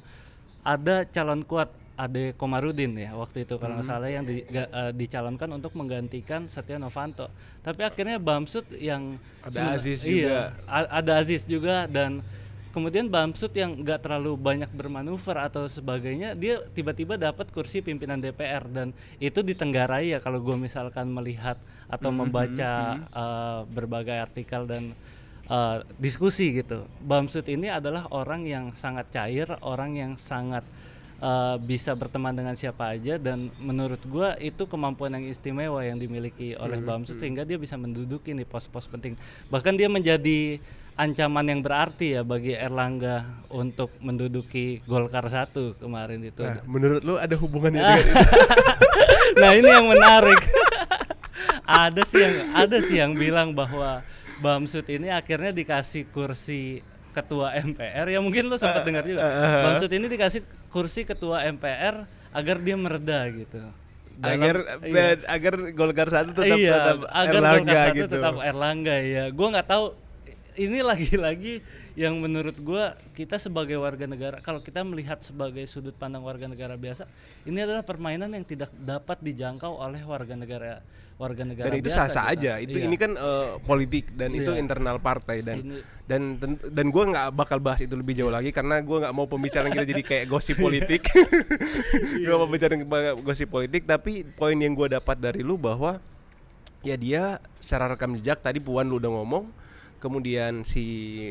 Speaker 3: Ada calon kuat Ade Komarudin ya waktu itu kalau nggak salah yang di- ga- eh, dicalonkan untuk menggantikan Setia Novanto. Tapi akhirnya Bamsud yang
Speaker 2: Ada Aziz
Speaker 3: iya, a- ada Aziz juga dan kemudian Bamsud yang nggak terlalu banyak bermanuver atau sebagainya dia tiba-tiba dapat kursi pimpinan DPR dan itu ditenggarai ya kalau gue misalkan melihat atau membaca eh, berbagai artikel dan eh, diskusi gitu. Bamsud ini adalah orang yang sangat cair, orang yang sangat eh, bisa berteman dengan siapa aja dan menurut gua itu kemampuan yang istimewa yang dimiliki oleh Bamsud sehingga dia bisa menduduki nih pos-pos penting. Bahkan dia menjadi ancaman yang berarti ya bagi Erlangga untuk menduduki Golkar satu kemarin itu.
Speaker 2: Nah, menurut lu ada hubungannya dengan itu?
Speaker 3: nah ini yang menarik ada sih yang ada sih yang bilang bahwa Bamsud ini akhirnya dikasih kursi ketua MPR ya mungkin lo sempat dengar juga Bamsud ini dikasih kursi ketua MPR agar dia mereda gitu dalam-
Speaker 2: agar
Speaker 3: iya.
Speaker 2: agar Golkar satu tetap
Speaker 3: iya,
Speaker 2: tetap
Speaker 3: agar
Speaker 2: Erlangga
Speaker 3: Golkar satu
Speaker 2: gitu.
Speaker 3: tetap Erlangga ya. Gua nggak tahu ini lagi-lagi yang menurut gua kita sebagai warga negara kalau kita melihat sebagai sudut pandang warga negara biasa, ini adalah permainan yang tidak dapat dijangkau oleh warga negara warga negara
Speaker 2: dan itu
Speaker 3: biasa
Speaker 2: sah-sah
Speaker 3: gitu.
Speaker 2: aja. Itu
Speaker 3: Iya.
Speaker 2: ini kan eh, politik dan itu
Speaker 3: Iya.
Speaker 2: internal partai dan
Speaker 3: Ini-
Speaker 2: dan dan gue nggak bakal bahas itu lebih jauh lagi karena gue nggak mau pembicaraan kita jadi kayak gosip politik. gue mau bicara gosip politik tapi poin yang gue dapat dari lu bahwa ya dia secara rekam jejak tadi Puan lu udah ngomong kemudian si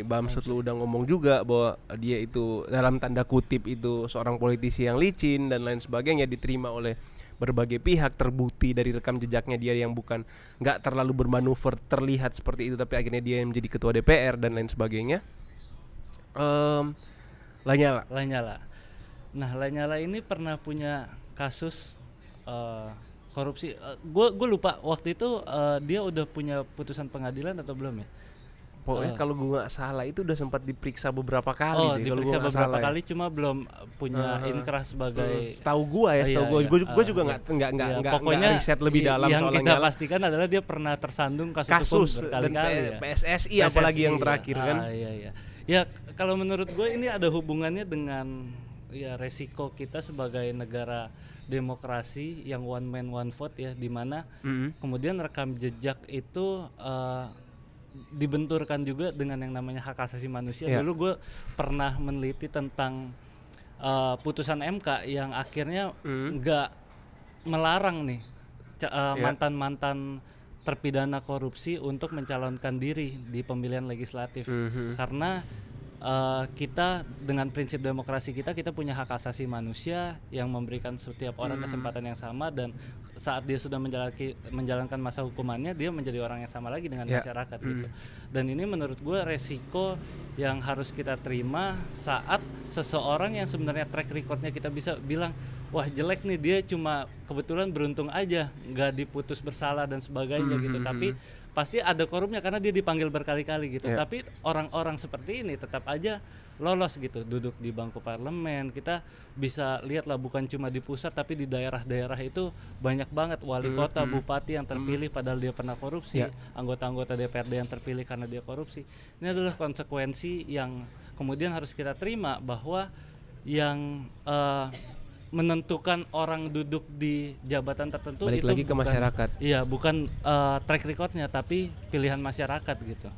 Speaker 2: Bamsud lu udah ngomong juga bahwa dia itu dalam tanda kutip itu seorang politisi yang licin dan lain sebagainya diterima oleh berbagai pihak terbukti dari rekam jejaknya dia yang bukan nggak terlalu bermanuver terlihat seperti itu tapi akhirnya dia yang menjadi ketua DPR dan lain sebagainya Em, Lanyala
Speaker 3: Lanyala. Nah, Lanyala ini pernah punya kasus eh, korupsi. Gue gue lupa waktu itu eh, dia udah punya putusan pengadilan atau belum ya?
Speaker 2: Pokoknya kalau gue nggak salah itu udah sempat diperiksa beberapa kali
Speaker 3: oh,
Speaker 2: deh,
Speaker 3: diperiksa
Speaker 2: gua nggak
Speaker 3: beberapa
Speaker 2: salah ya.
Speaker 3: kali, cuma belum punya
Speaker 2: Uh-huh.
Speaker 3: inkrah sebagai.
Speaker 2: setahu gua ya
Speaker 3: Iya,
Speaker 2: setahu gua
Speaker 3: iya.
Speaker 2: gua, gua
Speaker 3: Ah,
Speaker 2: juga
Speaker 3: iya.
Speaker 2: nggak nggak nggak
Speaker 3: Ya,
Speaker 2: nggak
Speaker 3: pokoknya
Speaker 2: nggak riset lebih dalam
Speaker 3: yang
Speaker 2: soal
Speaker 3: kita pastikan adalah dia pernah tersandung kasus,
Speaker 2: kasus
Speaker 3: hukum
Speaker 2: dan
Speaker 3: ya.
Speaker 2: PSSI apalagi yang
Speaker 3: PSSI,
Speaker 2: terakhir
Speaker 3: ya.
Speaker 2: kan
Speaker 3: Ah, iya iya. Ya kalau menurut gue ini ada hubungannya dengan ya resiko kita sebagai negara demokrasi yang one man one vote ya di mana
Speaker 2: Mm-mm.
Speaker 3: kemudian rekam jejak itu eh, dibenturkan juga dengan yang namanya hak asasi manusia.
Speaker 2: Iya.
Speaker 3: Dulu gue pernah meneliti tentang eh, putusan MK yang akhirnya
Speaker 2: Mm.
Speaker 3: nggak melarang nih ca- eh,
Speaker 2: Iya.
Speaker 3: mantan-mantan terpidana korupsi untuk mencalonkan diri di pemilihan legislatif
Speaker 2: Mhm.
Speaker 3: karena eh, kita dengan prinsip demokrasi kita kita punya hak asasi manusia yang memberikan setiap orang kesempatan yang sama dan saat dia sudah menjalaki, menjalankan masa hukumannya dia menjadi orang yang sama lagi dengan
Speaker 2: Ya.
Speaker 3: masyarakat gitu. Dan ini menurut gue resiko yang harus kita terima saat seseorang yang sebenarnya track recordnya kita bisa bilang wah jelek nih dia cuma kebetulan beruntung aja nggak diputus bersalah dan sebagainya gitu. tapi pasti ada korupnya karena dia dipanggil berkali-kali gitu.
Speaker 2: Ya.
Speaker 3: tapi orang-orang seperti ini tetap aja lolos gitu duduk di bangku parlemen. Kita bisa lihat lah bukan cuma di pusat tapi di daerah-daerah itu banyak banget. Wali kota bupati yang terpilih padahal dia pernah korupsi.
Speaker 2: Ya.
Speaker 3: anggota-anggota DPRD yang terpilih karena dia korupsi. Ini adalah konsekuensi yang kemudian harus kita terima bahwa yang eh, menentukan orang duduk di jabatan tertentu
Speaker 2: Balik
Speaker 3: itu
Speaker 2: lagi ke
Speaker 3: bukan-
Speaker 2: masyarakat.
Speaker 3: Iya, bukan eh, track recordnya tapi pilihan masyarakat gitu.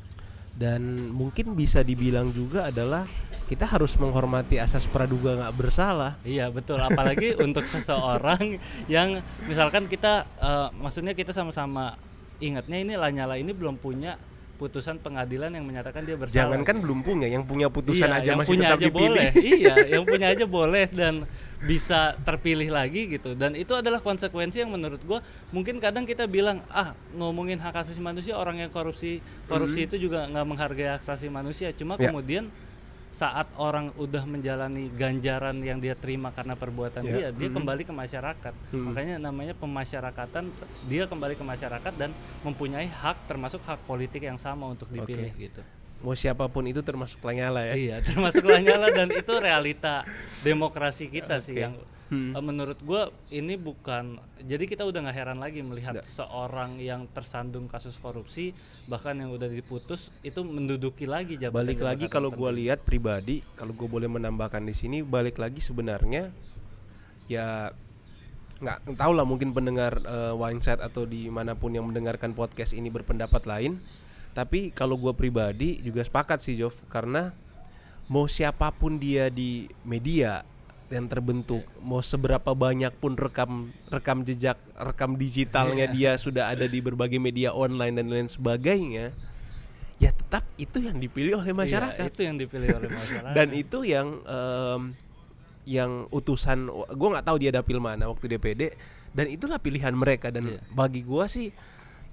Speaker 2: dan mungkin bisa dibilang juga adalah kita harus menghormati asas praduga nggak bersalah
Speaker 3: Iya betul, apalagi untuk seseorang yang misalkan kita, eh, maksudnya kita sama-sama ingatnya ini Lanyala ini belum punya putusan pengadilan yang menyatakan dia bersalah.
Speaker 2: jangan kan belum punya yang punya putusan
Speaker 3: Iya,
Speaker 2: aja
Speaker 3: yang
Speaker 2: masih
Speaker 3: punya
Speaker 2: tetap
Speaker 3: aja
Speaker 2: dipilih
Speaker 3: boleh. iya, yang punya aja boleh dan bisa terpilih lagi gitu. Dan itu adalah konsekuensi yang menurut gua mungkin kadang kita bilang ah ngomongin hak asasi manusia orang yang korupsi korupsi itu juga nggak menghargai hak asasi manusia. Cuma.
Speaker 2: Ya.
Speaker 3: kemudian saat orang udah menjalani ganjaran yang dia terima karena perbuatan
Speaker 2: Ya.
Speaker 3: dia, dia kembali ke masyarakat.
Speaker 2: Hmm.
Speaker 3: Makanya namanya pemasyarakatan. Dia kembali ke masyarakat dan mempunyai hak, termasuk hak politik yang sama untuk dipilih gitu.
Speaker 2: mau siapa pun itu termasuk Lanyala ya
Speaker 3: Iya, termasuk Lanyala dan itu realita demokrasi kita sih
Speaker 2: Oke.
Speaker 3: yang
Speaker 2: Hmm.
Speaker 3: eh, menurut gua ini bukan jadi kita udah nggak heran lagi melihat seorang yang tersandung kasus korupsi bahkan yang udah diputus itu menduduki lagi jabatan
Speaker 2: balik lagi kalau gue lihat pribadi kalau gue boleh menambahkan di sini balik lagi sebenarnya ya nggak tahu lah mungkin pendengar eh, Wineset atau di mana pun yang mendengarkan podcast ini berpendapat lain tapi kalau gue pribadi juga sepakat sih Jov karena mau siapa pun dia di media yang terbentuk. Mau seberapa banyak pun rekam rekam jejak rekam digitalnya dia sudah ada di berbagai media online dan lain sebagainya ya tetap itu yang dipilih oleh masyarakat.
Speaker 3: Iya, itu yang dipilih oleh masyarakat.
Speaker 2: Dan itu yang em, yang utusan gue nggak tahu dia dapil mana waktu DPD dan itulah pilihan mereka. Dan
Speaker 3: Iya.
Speaker 2: bagi gua sih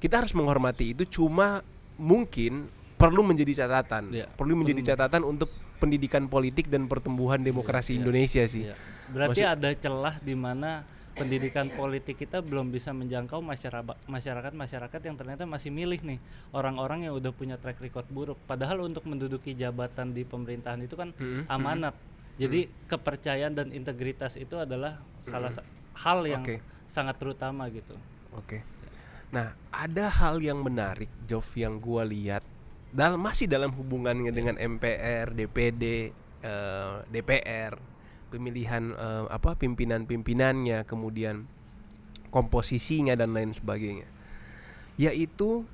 Speaker 2: kita harus menghormati itu. Cuma mungkin perlu menjadi catatan
Speaker 3: Iya,
Speaker 2: perlu menjadi catatan untuk pendidikan politik dan pertumbuhan demokrasi Indonesia sih
Speaker 3: Iya. berarti ada celah di mana pendidikan politik kita belum bisa menjangkau masyarakat masyarakat masyarakat yang ternyata masih milih nih orang-orang yang udah punya track record buruk padahal untuk menduduki jabatan di pemerintahan itu kan amanat jadi kepercayaan dan integritas itu adalah salah sa- hal yang
Speaker 2: Oke.
Speaker 3: sangat terutama gitu.
Speaker 2: Oke. Nah, ada hal yang menarik Jov yang gua lihat dalam masih dalam hubungannya dengan MPR, DPD, eh, DPR, pemilihan eh, apa pimpinan-pimpinannya, kemudian komposisinya dan lain sebagainya. Yaitu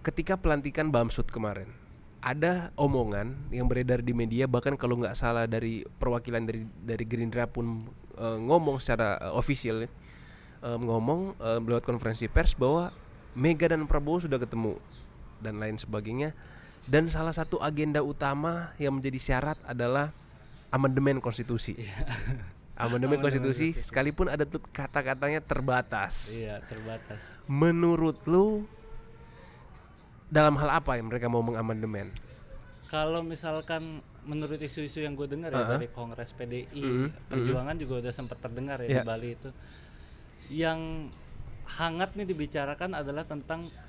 Speaker 2: ketika pelantikan Bamsud kemarin ada omongan yang beredar di media bahkan kalau nggak salah dari perwakilan dari dari Gerindra pun eh, ngomong secara eh, official eh, ngomong eh, lewat konferensi pers bahwa Mega dan Prabowo sudah ketemu dan lain sebagainya dan salah satu agenda utama yang menjadi syarat adalah amandemen konstitusi. Amandemen konstitusi sekalipun ada tuh kata-katanya terbatas.
Speaker 3: Iya, terbatas.
Speaker 2: Menurut lu dalam hal apa yang mereka mau mengamandemen?
Speaker 3: Kalau misalkan menurut isu-isu yang gue dengar ya
Speaker 2: Uh-huh.
Speaker 3: dari Kongres PDI,
Speaker 2: Mhm,
Speaker 3: perjuangan juga udah sempat terdengar ya
Speaker 2: Iya.
Speaker 3: di Bali itu. Yang hangat nih dibicarakan adalah tentang uh,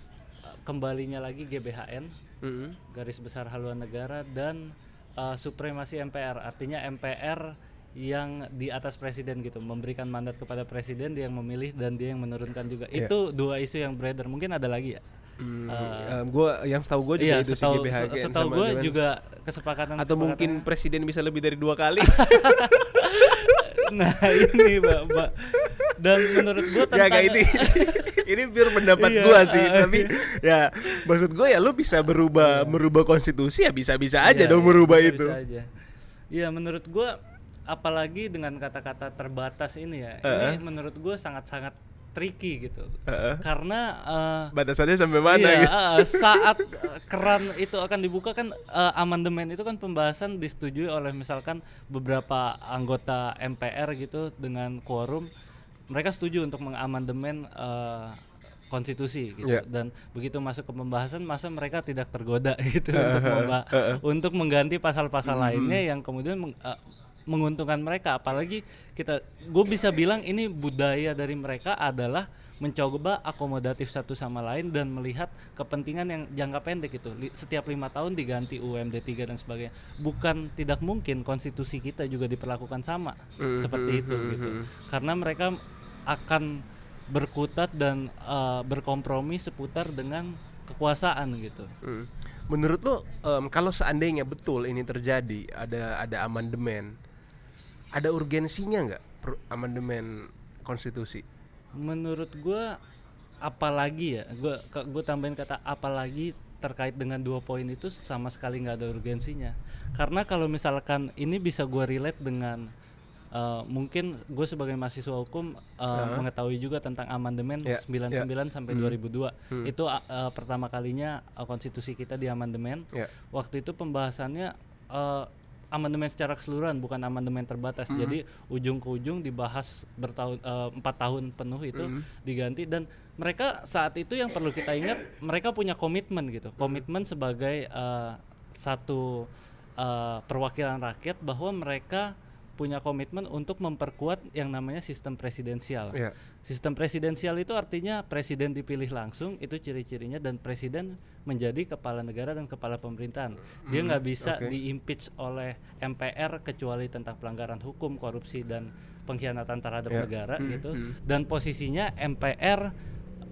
Speaker 3: kembalinya lagi GBHN,
Speaker 2: Mm-mm.
Speaker 3: garis besar haluan negara dan uh, supremasi MPR. Artinya MPR yang di atas presiden gitu, memberikan mandat kepada presiden dia yang memilih dan dia yang menurunkan juga.
Speaker 2: Iya.
Speaker 3: Itu dua isu yang beredar. Mungkin ada lagi ya?
Speaker 2: Hmm, gua yang setahu gue juga
Speaker 3: Iya,
Speaker 2: itu
Speaker 3: setahu setahu gue juga kesepakatan
Speaker 2: atau mungkin presiden bisa lebih dari dua kali.
Speaker 3: nah ini mbak mbak dan menurut gue tentang
Speaker 2: gak ini ini biar pendapat
Speaker 3: Iya,
Speaker 2: gua sih,
Speaker 3: ah,
Speaker 2: tapi ya maksud gue ya lu bisa berubah merubah konstitusi ya bisa-bisa aja
Speaker 3: Iya,
Speaker 2: dong
Speaker 3: iya,
Speaker 2: merubah
Speaker 3: bisa-
Speaker 2: itu.
Speaker 3: bisa aja. Iya menurut gue apalagi dengan kata-kata terbatas ini ya
Speaker 2: Uh-uh.
Speaker 3: ini menurut gue sangat-sangat tricky gitu
Speaker 2: Heeh.
Speaker 3: karena eh,
Speaker 2: Batasannya sampai mana
Speaker 3: iya,
Speaker 2: gitu?
Speaker 3: eh, saat keran itu akan dibuka kan eh, amandemen itu kan pembahasan disetujui oleh misalkan beberapa anggota MPR gitu dengan quorum mereka setuju untuk mengamandemen eh, konstitusi gitu.
Speaker 2: Iya.
Speaker 3: dan begitu masuk ke pembahasan masa mereka tidak tergoda gitu untuk untuk mengganti pasal-pasal lainnya yang kemudian meng- eh, menguntungkan mereka. Apalagi kita gue bisa bilang ini budaya dari mereka adalah mencoba akomodatif satu sama lain dan melihat kepentingan yang jangka pendek itu. Setiap lima tahun diganti UMD 3 dan sebagainya. Bukan tidak mungkin konstitusi kita juga diperlakukan sama seperti itu gitu. Karena mereka akan berkutat dan eh, berkompromi seputar dengan kekuasaan gitu.
Speaker 2: Hmm. Menurut lo em, kalau seandainya betul ini terjadi ada ada amandemen, ada urgensinya nggak amandemen konstitusi?
Speaker 3: Menurut gua apalagi ya gua ke- gua tambahin kata apalagi terkait dengan dua poin itu sama sekali nggak ada urgensinya. Karena kalau misalkan ini bisa gua relate dengan eh, mungkin gue sebagai mahasiswa hukum eh, mengetahui juga tentang amandemen
Speaker 2: Ya,
Speaker 3: 99 sampai 2002 itu eh, pertama kalinya eh, konstitusi kita di amandemen.
Speaker 2: Ya.
Speaker 3: waktu itu pembahasannya eh, amandemen secara keseluruhan bukan amandemen terbatas. Jadi ujung ke ujung dibahas bertahun eh, empat tahun penuh itu diganti. Dan mereka saat itu yang perlu kita ingat mereka punya komitmen gitu. Komitmen sebagai eh, satu eh, perwakilan rakyat bahwa mereka punya komitmen untuk memperkuat yang namanya sistem presidensial
Speaker 2: Ya.
Speaker 3: Sistem presidensial itu artinya presiden dipilih langsung, itu ciri-cirinya dan presiden menjadi kepala negara dan kepala pemerintahan. Dia nggak bisa
Speaker 2: oke.
Speaker 3: diimpeach oleh MPR kecuali tentang pelanggaran hukum, korupsi dan pengkhianatan terhadap
Speaker 2: Ya.
Speaker 3: negara gitu. Dan posisinya MPR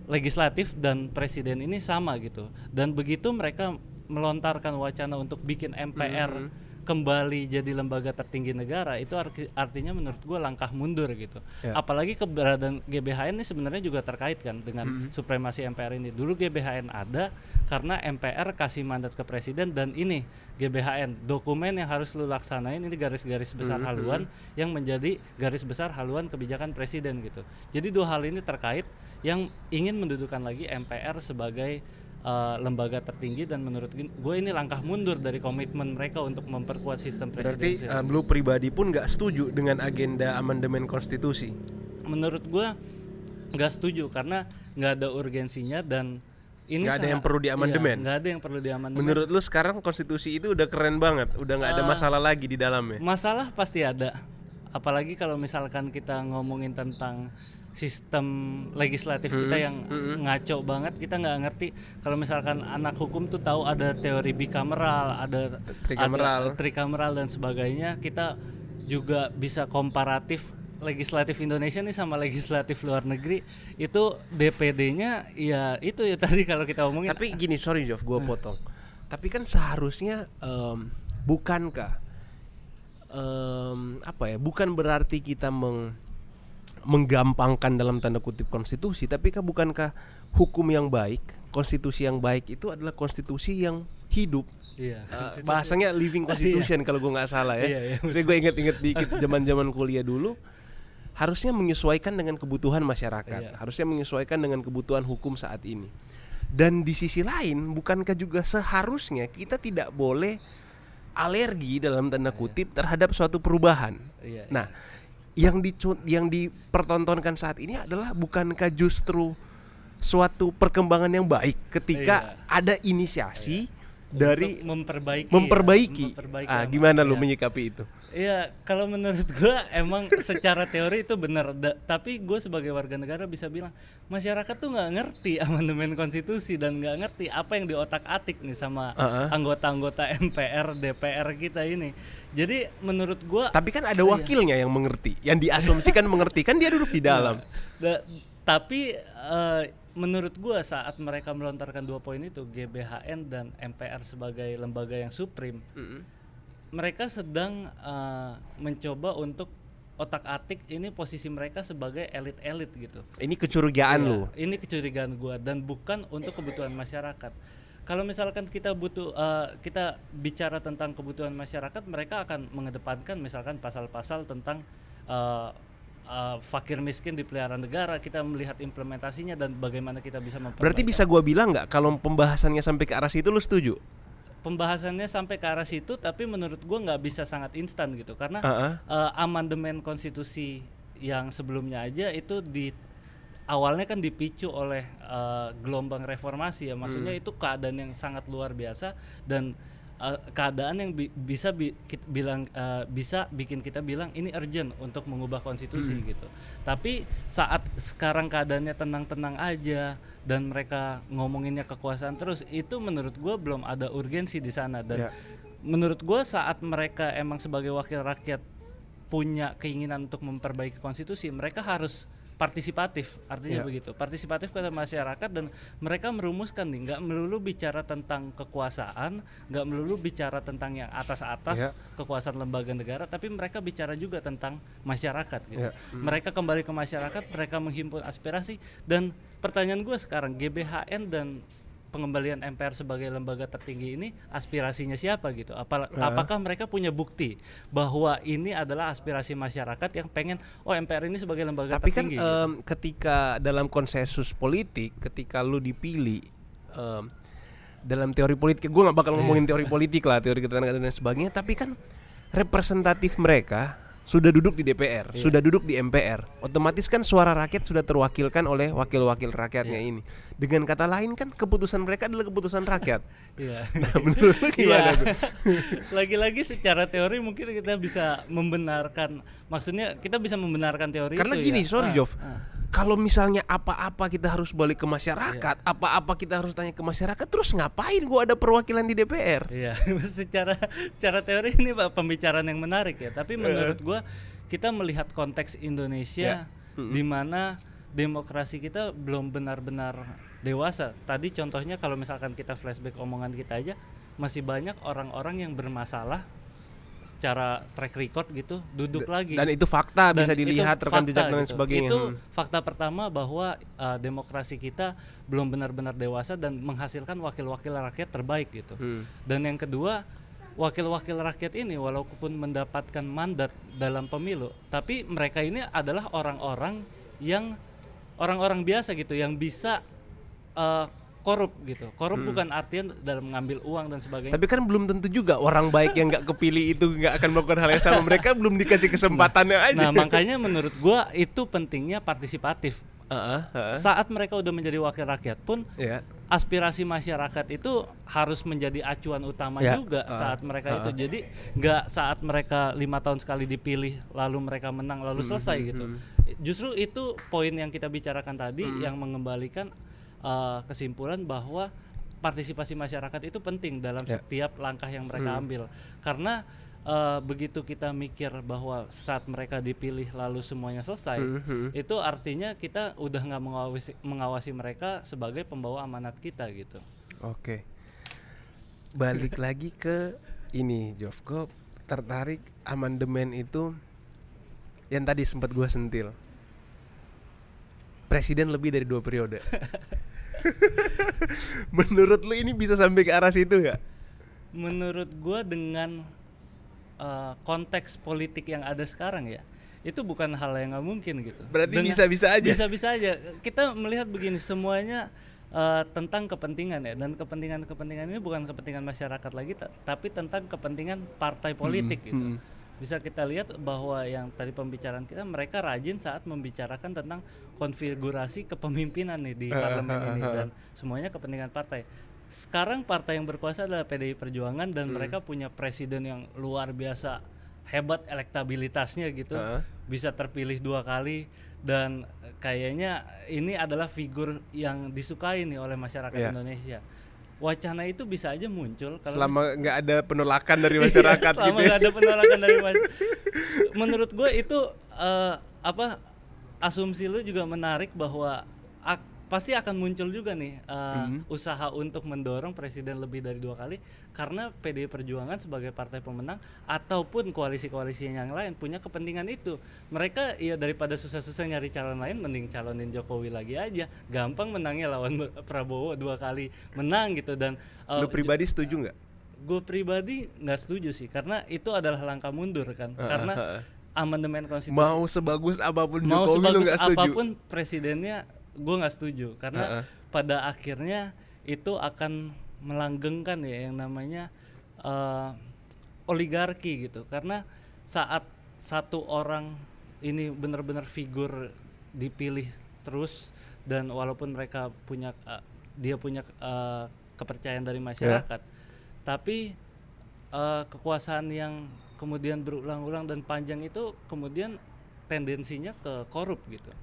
Speaker 3: legislatif dan presiden ini sama gitu. Dan begitu mereka melontarkan wacana untuk bikin MPR kembali jadi lembaga tertinggi negara itu arti- artinya menurut gue langkah mundur gitu.
Speaker 2: Ya.
Speaker 3: Apalagi keberadaan GBHN ini sebenarnya juga terkait kan dengan
Speaker 2: Mm-hmm.
Speaker 3: supremasi MPR ini. Dulu GBHN ada karena MPR kasih mandat ke presiden dan ini GBHN dokumen yang harus lu laksanain ini garis-garis besar
Speaker 2: Mm-hmm.
Speaker 3: haluan yang menjadi garis besar haluan kebijakan presiden gitu. Jadi dua hal ini terkait yang ingin mendudukan lagi MPR sebagai uh, lembaga tertinggi dan menurut gue ini langkah mundur dari komitmen mereka untuk memperkuat sistem
Speaker 2: Berarti
Speaker 3: presidensial.
Speaker 2: em, lu pribadi pun nggak setuju dengan agenda amandemen konstitusi?
Speaker 3: menurut gua nggak setuju karena nggak ada urgensinya dan ini
Speaker 2: Nggak ada yang perlu diamandemen?
Speaker 3: iya, nggak ada yang perlu diamandemen
Speaker 2: Menurut lu sekarang konstitusi itu udah keren banget, udah nggak ada
Speaker 3: Eh,
Speaker 2: masalah lagi di dalamnya.
Speaker 3: masalah pasti ada apalagi kalau misalkan kita ngomongin tentang sistem legislatif kita yang ngaco banget kita nggak ngerti kalau misalkan anak hukum tuh tahu ada teori bikameral ada
Speaker 2: Trikameral.
Speaker 3: ada trikameral dan sebagainya kita juga bisa komparatif legislatif Indonesia nih sama legislatif luar negeri itu DPD-nya ya itu ya tadi kalau kita omongin
Speaker 2: Tapi gini, sorry Jov, gue potong. Tapi kan seharusnya em, bukankah em, apa ya? Bukan berarti kita meng menggampangkan dalam tanda kutip konstitusi, tapi kan bukankah hukum yang baik, konstitusi yang baik itu adalah konstitusi yang hidup.
Speaker 3: iya
Speaker 2: Eh, bahasanya living constitution kalau gue nggak salah ya.
Speaker 3: Iya, iya,
Speaker 2: gue inget-inget dikit zaman-zaman kuliah dulu harusnya menyesuaikan dengan kebutuhan masyarakat,
Speaker 3: Iya.
Speaker 2: harusnya menyesuaikan dengan kebutuhan hukum saat ini. Dan di sisi lain, bukankah juga seharusnya kita tidak boleh alergi dalam tanda kutip terhadap suatu perubahan.
Speaker 3: Iya,
Speaker 2: Nah, yang dicu- yang dipertontonkan saat ini adalah bukankah justru suatu perkembangan yang baik ketika
Speaker 3: Iya.
Speaker 2: ada inisiasi dari
Speaker 3: Untuk memperbaiki ya,
Speaker 2: memperbaiki.
Speaker 3: memperbaiki
Speaker 2: ah,
Speaker 3: apa-
Speaker 2: gimana lu
Speaker 3: iya.
Speaker 2: menyikapi itu?
Speaker 3: Iya, kalau menurut gua emang secara teori itu benar, tapi gue sebagai warga negara bisa bilang masyarakat tuh nggak ngerti amandemen konstitusi dan nggak ngerti apa yang di otak-atik nih sama anggota-anggota MPR, DPR kita ini. Jadi menurut gua
Speaker 2: Tapi kan
Speaker 3: Iya.
Speaker 2: ada wakilnya yang mengerti, yang diasumsikan mengerti kan dia duduk di dalam.
Speaker 3: Da- tapi eh, menurut gua saat mereka melontarkan dua poin itu GBHN dan MPR sebagai lembaga yang supreme, mereka sedang eh, mencoba untuk otak-atik ini posisi mereka sebagai elit-elit gitu.
Speaker 2: Ini kecurigaan
Speaker 3: Iya,
Speaker 2: lu.
Speaker 3: Ini kecurigaan gua dan bukan untuk kebutuhan masyarakat. Kalau misalkan kita butuh eh, kita bicara tentang kebutuhan masyarakat, mereka akan mengedepankan misalkan pasal-pasal tentang eh, eh, fakir miskin di peliharaan negara. Kita melihat implementasinya dan bagaimana kita bisa.
Speaker 2: Berarti bisa gua bilang nggak kalau pembahasannya sampai ke arah situ lu setuju?
Speaker 3: Pembahasannya sampai ke arah situ, tapi menurut gua nggak bisa sangat instan gitu. Karena
Speaker 2: Uh-uh.
Speaker 3: eh, amandemen konstitusi yang sebelumnya aja itu di awalnya kan dipicu oleh eh, gelombang reformasi ya. Maksudnya itu keadaan yang sangat luar biasa dan eh, keadaan yang bi- bisa bi- kit- bilang eh, bisa bikin kita bilang ini urgent untuk mengubah konstitusi gitu. Tapi saat sekarang keadaannya tenang-tenang aja dan mereka ngomonginnya kekuasaan terus itu menurut gue belum ada urgensi di sana. Dan
Speaker 2: Ya.
Speaker 3: menurut gue saat mereka emang sebagai wakil rakyat punya keinginan untuk memperbaiki konstitusi mereka harus partisipatif artinya
Speaker 2: Ya.
Speaker 3: begitu partisipatif kepada masyarakat dan mereka merumuskan nih nggak melulu bicara tentang kekuasaan nggak melulu bicara tentang yang atas-atas
Speaker 2: Ya.
Speaker 3: kekuasaan lembaga negara tapi mereka bicara juga tentang masyarakat gitu
Speaker 2: Ya.
Speaker 3: mereka kembali ke masyarakat mereka menghimpun aspirasi dan pertanyaan gue sekarang GBHN dan pengembalian MPR sebagai lembaga tertinggi ini aspirasinya siapa gitu Apa- apakah mereka punya bukti bahwa ini adalah aspirasi masyarakat yang pengen oh MPR ini sebagai lembaga
Speaker 2: Tapi kan
Speaker 3: tertinggi gitu.
Speaker 2: em, ketika dalam konsensus politik, ketika lu dipilih em, dalam teori politik, gue nggak bakal ngomongin teori politik lah, teori ketenagaan dan sebagainya. Tapi kan representatif mereka sudah duduk di DPR, sudah duduk di MPR. Otomatis kan suara rakyat sudah terwakilkan oleh wakil-wakil rakyatnya ini. Dengan kata lain kan keputusan mereka adalah keputusan rakyat.
Speaker 3: Iya.
Speaker 2: Nah, menurut lu gimana
Speaker 3: Iya.
Speaker 2: tuh?
Speaker 3: Lagi-lagi secara teori mungkin kita bisa membenarkan maksudnya kita bisa membenarkan teori
Speaker 2: Karena
Speaker 3: itu
Speaker 2: gini,
Speaker 3: ya.
Speaker 2: sorry
Speaker 3: Ah,
Speaker 2: Jov.
Speaker 3: ah.
Speaker 2: Kalau misalnya apa-apa kita harus balik ke masyarakat, apa-apa kita harus tanya ke masyarakat, terus ngapain gua ada perwakilan di DPR?
Speaker 3: Iya, secara secara teori ini Pak pembicaraan yang menarik ya. Tapi menurut gua kita melihat konteks Indonesia di mana demokrasi kita belum benar-benar dewasa. Tadi contohnya kalau misalkan kita flashback omongan kita aja masih banyak orang-orang yang bermasalah secara track record gitu duduk lagi.
Speaker 2: Dan itu fakta
Speaker 3: Dan
Speaker 2: bisa dilihat rekam jejak dan
Speaker 3: gitu.
Speaker 2: sebagainya.
Speaker 3: Itu
Speaker 2: Hmm.
Speaker 3: fakta pertama bahwa uh, demokrasi kita belum benar-benar dewasa dan menghasilkan wakil-wakil rakyat terbaik gitu.
Speaker 2: Hmm.
Speaker 3: Dan yang kedua, wakil-wakil rakyat ini walaupun mendapatkan mandat dalam pemilu, tapi mereka ini adalah orang-orang yang orang-orang biasa gitu yang bisa uh, korup gitu. Korup bukan artian dalam mengambil uang dan sebagainya.
Speaker 2: Hmm. Tapi kan belum tentu juga orang baik yang nggak kepilih itu nggak akan melakukan hal yang sama. Mereka belum dikasih kesempatannya aja.
Speaker 3: Nah, makanya menurut gua itu pentingnya partisipatif.
Speaker 2: Heeh, heeh.
Speaker 3: Saat mereka udah menjadi wakil rakyat pun
Speaker 2: Ya.
Speaker 3: aspirasi masyarakat itu harus menjadi acuan utama
Speaker 2: Ya,
Speaker 3: juga
Speaker 2: uh,
Speaker 3: saat mereka itu jadi nggak saat mereka lima tahun sekali dipilih lalu mereka menang lalu selesai gitu justru itu poin yang kita bicarakan tadi yang mengembalikan uh, kesimpulan bahwa partisipasi masyarakat itu penting dalam
Speaker 2: Ya.
Speaker 3: setiap langkah yang mereka ambil karena eh, begitu kita mikir bahwa saat mereka dipilih lalu semuanya selesai,
Speaker 2: Mhm.
Speaker 3: itu artinya kita udah nggak mengawasi mengawasi mereka sebagai pembawa amanat kita gitu.
Speaker 2: Oke. Balik lagi ke ini, Jov. Gue tertarik amandemen itu yang tadi sempat gue sentil. Presiden lebih dari dua periode. Menurut lu ini bisa sampai ke arah situ nggak?
Speaker 3: Menurut gua dengan eh, konteks politik yang ada sekarang ya, itu bukan hal yang nggak mungkin gitu.
Speaker 2: Berarti bisa-bisa aja.
Speaker 3: Bisa-bisa aja. Kita melihat begini semuanya eh, tentang kepentingan ya dan kepentingan-kepentingan ini bukan kepentingan masyarakat lagi ta- tapi tentang kepentingan partai politik gitu. Bisa kita lihat bahwa yang tadi pembicaraan kita mereka rajin saat membicarakan tentang konfigurasi kepemimpinan nih di parlemen ini dan semuanya kepentingan partai. Sekarang partai yang berkuasa adalah PDI Perjuangan dan mereka punya presiden yang luar biasa hebat elektabilitasnya gitu
Speaker 2: Heeh.
Speaker 3: bisa terpilih dua kali dan kayaknya ini adalah figur yang disukai nih oleh masyarakat
Speaker 2: Iya.
Speaker 3: Indonesia. Wacana itu bisa aja muncul kalau
Speaker 2: Selama nggak ada penolakan dari
Speaker 3: Iya,
Speaker 2: masyarakat
Speaker 3: selama
Speaker 2: gitu. ya.
Speaker 3: nggak ada penolakan dari mas. Menurut gue itu eh, apa asumsi lu juga menarik bahwa pasti akan muncul juga nih eh,
Speaker 2: Mhm.
Speaker 3: usaha untuk mendorong presiden lebih dari dua kali karena PDI Perjuangan sebagai partai pemenang ataupun koalisi-koalisi yang lain punya kepentingan itu. Mereka ya daripada susah-susah nyari calon lain mending calonin Jokowi lagi aja. Gampang menangnya lawan Prabowo dua kali menang gitu dan eh,
Speaker 2: Lu pribadi setuju nggak?
Speaker 3: gue pribadi nggak setuju sih karena itu adalah langkah mundur kan karena amandemen konstitusi
Speaker 2: Mau sebagus apa pun
Speaker 3: mau
Speaker 2: Jokowi lu
Speaker 3: sebagus
Speaker 2: nggak setuju?
Speaker 3: apa pun presidennya gue nggak setuju karena
Speaker 2: Heeh.
Speaker 3: pada akhirnya itu akan melanggengkan ya yang namanya eh, oligarki gitu. Karena saat satu orang ini benar-benar figur dipilih terus dan walaupun mereka punya eh, dia punya eh, kepercayaan dari masyarakat tapi eh, kekuasaan yang kemudian berulang-ulang dan panjang itu kemudian tendensinya ke korup gitu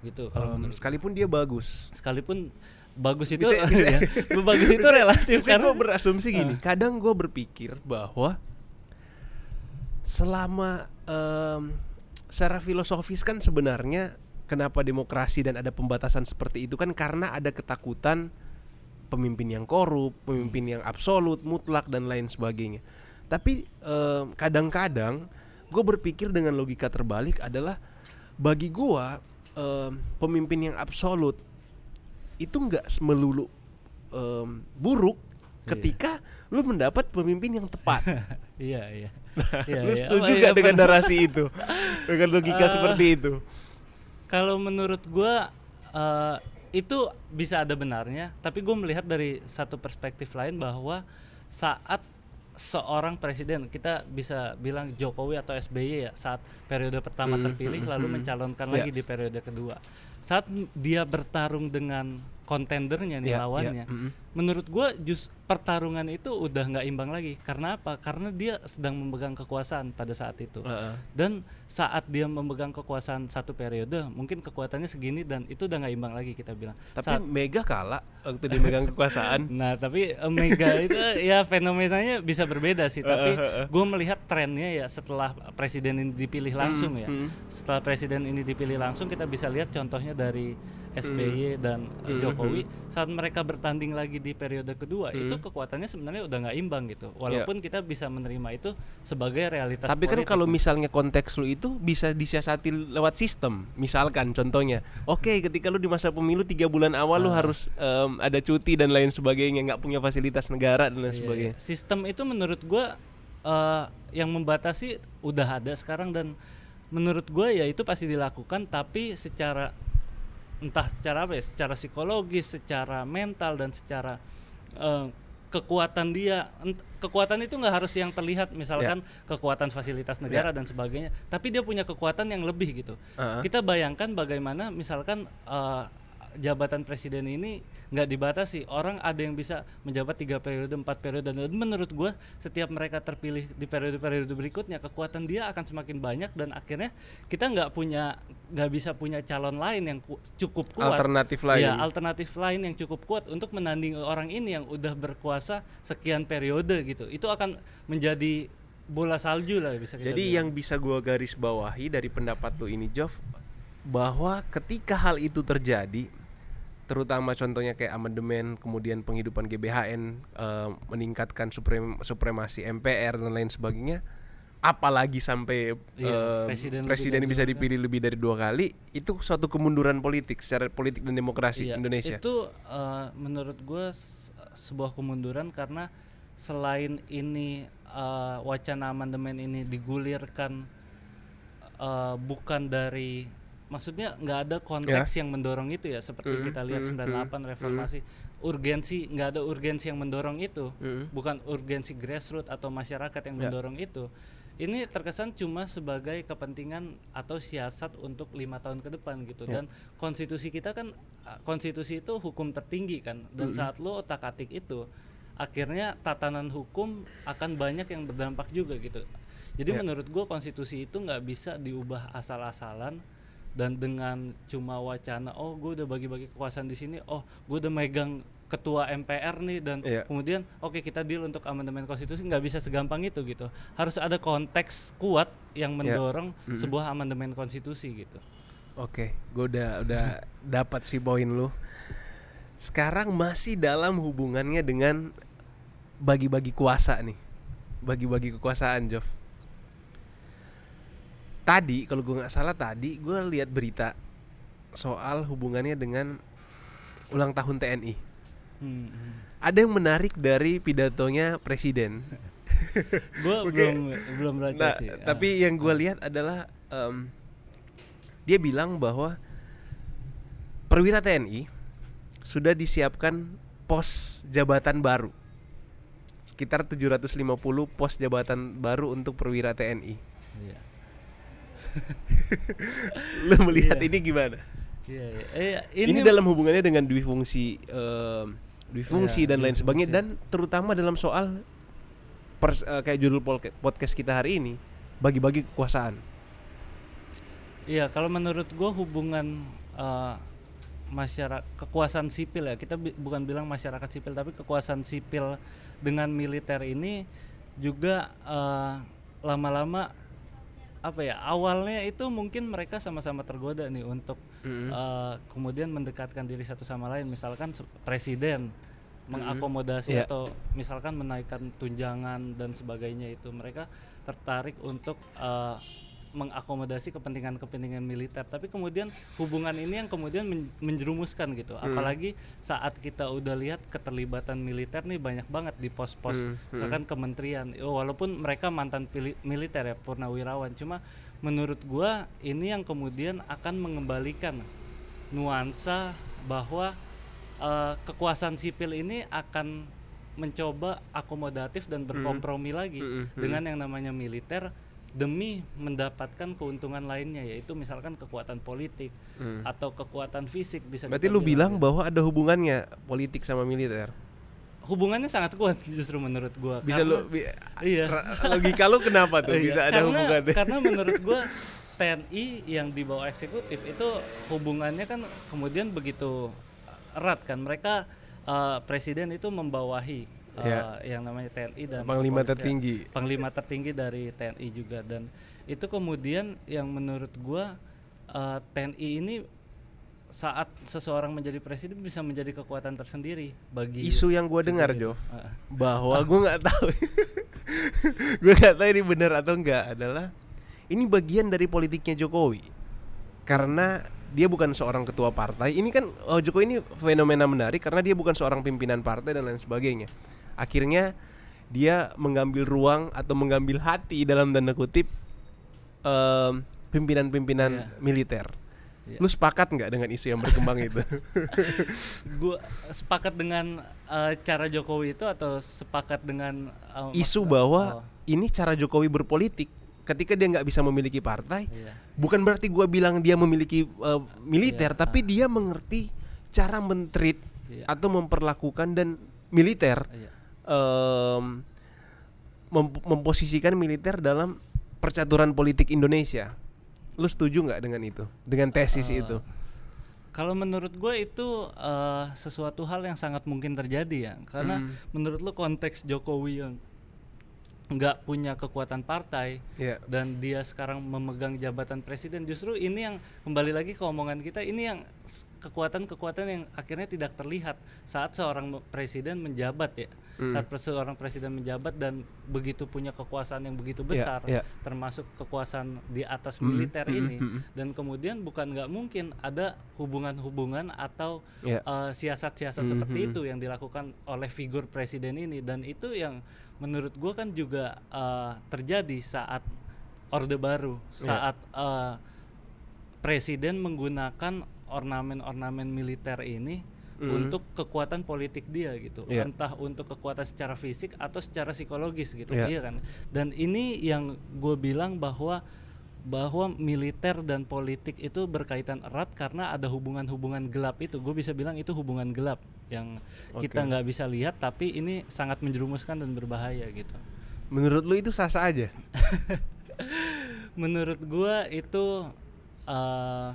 Speaker 3: gitu kalau
Speaker 2: Um, sekalipun dia bagus.
Speaker 3: sekalipun bagus itu
Speaker 2: Bisa- bisa-
Speaker 3: ya, bagus itu relatif
Speaker 2: gue
Speaker 3: karena
Speaker 2: berasumsi gini, kadang gue berpikir bahwa selama em, secara filosofis kan sebenarnya kenapa demokrasi dan ada pembatasan seperti itu kan karena ada ketakutan pemimpin yang korup, pemimpin yang absolut, mutlak dan lain sebagainya. Tapi em, kadang-kadang gue berpikir dengan logika terbalik adalah bagi gue em, pemimpin yang absolut itu nggak melulu em, buruk ketika lu mendapat pemimpin yang tepat.
Speaker 3: iya iya Iya,
Speaker 2: lu
Speaker 3: iya.
Speaker 2: setuju
Speaker 3: Apa,
Speaker 2: nggak
Speaker 3: iya,
Speaker 2: dengan narasi itu? Dengan logika
Speaker 3: Eh,
Speaker 2: seperti itu?
Speaker 3: kalau menurut gua eh, itu bisa ada benarnya tapi gue melihat dari satu perspektif lain bahwa saat seorang presiden kita bisa bilang Jokowi atau SBY ya saat periode pertama
Speaker 2: Hmm,
Speaker 3: terpilih
Speaker 2: hmm,
Speaker 3: lalu
Speaker 2: hmm.
Speaker 3: mencalonkan
Speaker 2: Ya.
Speaker 3: lagi di periode kedua saat dia bertarung dengan kontendernya nih
Speaker 2: Ya, ya,
Speaker 3: lawannya.
Speaker 2: Mm-mm.
Speaker 3: menurut gua jus pertarungan itu udah nggak imbang lagi. Karena apa? Karena dia sedang memegang kekuasaan pada saat itu.
Speaker 2: Heeh.
Speaker 3: dan saat dia memegang kekuasaan satu periode mungkin kekuatannya segini dan itu udah nggak imbang lagi kita bilang.
Speaker 2: Tapi
Speaker 3: Saat-
Speaker 2: Mega kalah waktu dia megang kekuasaan.
Speaker 3: nah tapi eh, Mega itu ya fenomenanya bisa berbeda sih. Tapi gue melihat trennya ya setelah presiden ini dipilih langsung ya.
Speaker 2: hmm.
Speaker 3: setelah presiden ini dipilih langsung kita bisa lihat contohnya dari SBY dan eh, Jokowi saat mereka bertanding lagi di periode kedua itu kekuatannya sebenarnya udah nggak imbang gitu walaupun kita bisa menerima itu sebagai realitas
Speaker 2: Tapi kan
Speaker 3: politik.
Speaker 2: kalau misalnya konteks lu itu bisa disiasati lewat sistem. Misalkan contohnya, oke ketika lu di masa pemilu tiga bulan awal
Speaker 3: Ah.
Speaker 2: lu harus em, ada cuti dan lain sebagainya, nggak punya fasilitas negara dan lain
Speaker 3: Iya,
Speaker 2: sebagainya.
Speaker 3: iya. Sistem itu menurut gua eh, yang membatasi udah ada sekarang dan menurut gua ya itu pasti dilakukan tapi secara entah secara apa ya, secara psikologis, secara mental dan secara eh, kekuatan dia. Kekuatan itu nggak harus yang terlihat misalkan kekuatan fasilitas negara dan sebagainya. Tapi dia punya kekuatan yang lebih gitu.
Speaker 2: Heeh.
Speaker 3: kita bayangkan bagaimana misalkan eh, jabatan presiden ini nggak dibatasi orang ada yang bisa menjabat tiga periode empat periode dan menurut gua setiap mereka terpilih di periode-periode berikutnya kekuatan dia akan semakin banyak dan akhirnya kita nggak punya nggak bisa punya calon lain yang ku- cukup kuat
Speaker 2: Alternatif lain.
Speaker 3: ya alternatif lain yang cukup kuat untuk menandingi orang ini yang udah berkuasa sekian periode gitu itu akan menjadi bola salju lah bisa kita
Speaker 2: Jadi
Speaker 3: bilang.
Speaker 2: yang bisa gua garis bawahi dari pendapat lu ini Jov bahwa ketika hal itu terjadi terutama contohnya kayak amandemen kemudian penghidupan GBHN eh, meningkatkan suprem, supremasi MPR dan lain sebagainya apalagi sampai
Speaker 3: Iya,
Speaker 2: eh,
Speaker 3: presiden
Speaker 2: presiden,
Speaker 3: lebih
Speaker 2: bisa dipilih lebih dari dua kali itu suatu kemunduran politik secara politik dan demokrasi
Speaker 3: Iya,
Speaker 2: Indonesia.
Speaker 3: Itu eh, menurut gue sebuah kemunduran karena selain ini eh, wacana amandemen ini digulirkan eh, bukan dari maksudnya nggak ada konteks yang mendorong itu ya seperti
Speaker 2: Mm,
Speaker 3: kita lihat
Speaker 2: mm,
Speaker 3: 98 reformasi urgensi nggak ada urgensi yang mendorong itu
Speaker 2: Mm.
Speaker 3: bukan urgensi grassroots atau masyarakat yang
Speaker 2: Ya.
Speaker 3: mendorong itu ini terkesan cuma sebagai kepentingan atau siasat untuk lima tahun ke depan gitu
Speaker 2: Ya.
Speaker 3: dan konstitusi kita kan uh, konstitusi itu hukum tertinggi kan dan saat lo otak atik itu akhirnya tatanan hukum akan banyak yang berdampak juga gitu jadi
Speaker 2: Ya.
Speaker 3: menurut gue konstitusi itu nggak bisa diubah asal-asalan dan dengan cuma wacana oh gue udah bagi-bagi kekuasaan di sini oh gue udah megang ketua MPR nih dan
Speaker 2: Iya.
Speaker 3: kemudian oke kita deal untuk amandemen konstitusi nggak bisa segampang itu gitu harus ada konteks kuat yang
Speaker 2: Iya.
Speaker 3: mendorong sebuah amandemen konstitusi gitu
Speaker 2: Oke, gue udah udah dapat sih poin lu. Sekarang masih dalam hubungannya dengan bagi-bagi kuasa nih, bagi-bagi kekuasaan, Jov. Tadi, kalau gue nggak salah tadi, gue lihat berita soal hubungannya dengan ulang tahun TNI.
Speaker 3: Hmm.
Speaker 2: Ada yang menarik dari pidatonya presiden.
Speaker 3: gue belum belum baca
Speaker 2: Nah,
Speaker 3: sih Ah.
Speaker 2: tapi yang gue lihat adalah em, dia bilang bahwa perwira TNI sudah disiapkan pos jabatan baru. Sekitar 750 pos jabatan baru untuk perwira TNI.
Speaker 3: Iya.
Speaker 2: Lo melihat
Speaker 3: Iya.
Speaker 2: ini gimana?
Speaker 3: Iya, iya. Eh,
Speaker 2: Ini,
Speaker 3: ini,
Speaker 2: dalam hubungannya dengan dui fungsi em, dui fungsi
Speaker 3: Iya,
Speaker 2: dan
Speaker 3: dui
Speaker 2: lain sebagainya
Speaker 3: fungsi.
Speaker 2: dan terutama dalam soal pers- eh, kayak judul podcast kita hari ini bagi-bagi kekuasaan.
Speaker 3: Iya, kalau menurut gue hubungan masyarakat kekuasaan sipil ya kita bi- bukan bilang masyarakat sipil tapi kekuasaan sipil dengan militer ini juga eh, lama-lama apa ya awalnya itu mungkin mereka sama-sama tergoda nih untuk
Speaker 2: Mm-mm.
Speaker 3: eh, kemudian mendekatkan diri satu sama lain misalkan presiden mengakomodasi
Speaker 2: Iya.
Speaker 3: atau misalkan menaikkan tunjangan dan sebagainya itu mereka tertarik untuk eh, mengakomodasi kepentingan-kepentingan militer. Tapi kemudian hubungan ini yang kemudian men- menjerumuskan gitu.
Speaker 2: Hmm.
Speaker 3: apalagi saat kita udah lihat keterlibatan militer nih banyak banget di pos-pos
Speaker 2: Hmm, hmm.
Speaker 3: bahkan kementerian. Oh, walaupun mereka mantan militer ya purnawirawan. Cuma menurut gua ini yang kemudian akan mengembalikan nuansa bahwa eh, kekuasaan sipil ini akan mencoba akomodatif dan berkompromi lagi
Speaker 2: Hmm, hmm,
Speaker 3: dengan yang namanya militer demi mendapatkan keuntungan lainnya yaitu misalkan kekuatan politik
Speaker 2: Hmm.
Speaker 3: atau kekuatan fisik bisa
Speaker 2: Berarti lu bilang
Speaker 3: gitu.
Speaker 2: bahwa ada hubungannya politik sama militer.
Speaker 3: hubungannya sangat kuat justru menurut gua
Speaker 2: Bisa
Speaker 3: karena-
Speaker 2: lu bi-
Speaker 3: iya
Speaker 2: logika lu kenapa tuh
Speaker 3: Iya,
Speaker 2: bisa ada
Speaker 3: karena,
Speaker 2: hubungannya?
Speaker 3: Karena menurut gua TNI yang di bawah eksekutif itu hubungannya kan kemudian begitu erat kan. Mereka eh, presiden itu membawahi eh,
Speaker 2: Iya.
Speaker 3: yang namanya TNI dan
Speaker 2: Panglima
Speaker 3: kepolisian.
Speaker 2: tertinggi.
Speaker 3: Panglima tertinggi dari TNI juga dan itu kemudian yang menurut gua eh, TNI ini saat seseorang menjadi presiden bisa menjadi kekuatan tersendiri bagi
Speaker 2: Isu yang gua dengar. Jov,
Speaker 3: Heeh.
Speaker 2: bahwa gua nggak tahu. gua nggak tahu ini benar atau enggak adalah ini bagian dari politiknya Jokowi. Karena dia bukan seorang ketua partai. Ini kan oh, Jokowi ini fenomena menarik karena dia bukan seorang pimpinan partai dan lain sebagainya. Akhirnya dia mengambil ruang atau mengambil hati dalam tanda kutip em, pimpinan-pimpinan
Speaker 3: Iya.
Speaker 2: militer.
Speaker 3: Iya.
Speaker 2: Lu sepakat nggak dengan isu yang berkembang itu?
Speaker 3: gua sepakat dengan eh, cara Jokowi itu atau sepakat dengan eh,
Speaker 2: isu bahwa
Speaker 3: oh,
Speaker 2: ini cara Jokowi berpolitik ketika dia nggak bisa memiliki partai
Speaker 3: iya.
Speaker 2: bukan berarti gua bilang dia memiliki uh, militer
Speaker 3: Iya,
Speaker 2: tapi dia mengerti cara mentreat
Speaker 3: Iya.
Speaker 2: atau memperlakukan dan militer
Speaker 3: Iya.
Speaker 2: Em, mem- memposisikan militer dalam percaturan politik Indonesia. Lu setuju nggak dengan itu? Dengan tesis
Speaker 3: Eh,
Speaker 2: itu?
Speaker 3: Kalau menurut gue itu eh, sesuatu hal yang sangat mungkin terjadi ya, karena
Speaker 2: Hmm.
Speaker 3: menurut lu konteks Jokowi yang nggak punya kekuatan partai
Speaker 2: Iya.
Speaker 3: dan dia sekarang memegang jabatan presiden justru ini yang kembali lagi ke omongan kita ini yang kekuatan-kekuatan yang akhirnya tidak terlihat saat seorang presiden menjabat ya saat pre- seorang presiden menjabat dan begitu punya kekuasaan yang begitu
Speaker 2: Iya,
Speaker 3: besar
Speaker 2: iya.
Speaker 3: termasuk kekuasaan di atas militer ini. dan kemudian bukan nggak mungkin ada hubungan-hubungan atau
Speaker 2: Iya.
Speaker 3: eh, siasat-siasat seperti itu yang dilakukan oleh figur presiden ini. Dan itu yang menurut gue kan juga eh, terjadi saat orde baru saat eh, presiden menggunakan ornamen-ornamen militer ini untuk kekuatan politik dia gitu
Speaker 2: Iya.
Speaker 3: entah untuk kekuatan secara fisik atau secara psikologis gitu
Speaker 2: Iya.
Speaker 3: iya kan dan ini yang gue bilang bahwa bahwa militer dan politik itu berkaitan erat karena ada hubungan-hubungan gelap itu gue bisa bilang itu hubungan gelap yang kita nggak bisa lihat tapi ini sangat menjerumuskan dan berbahaya gitu
Speaker 2: Menurut lu itu sah-sah aja?
Speaker 3: menurut gua itu eh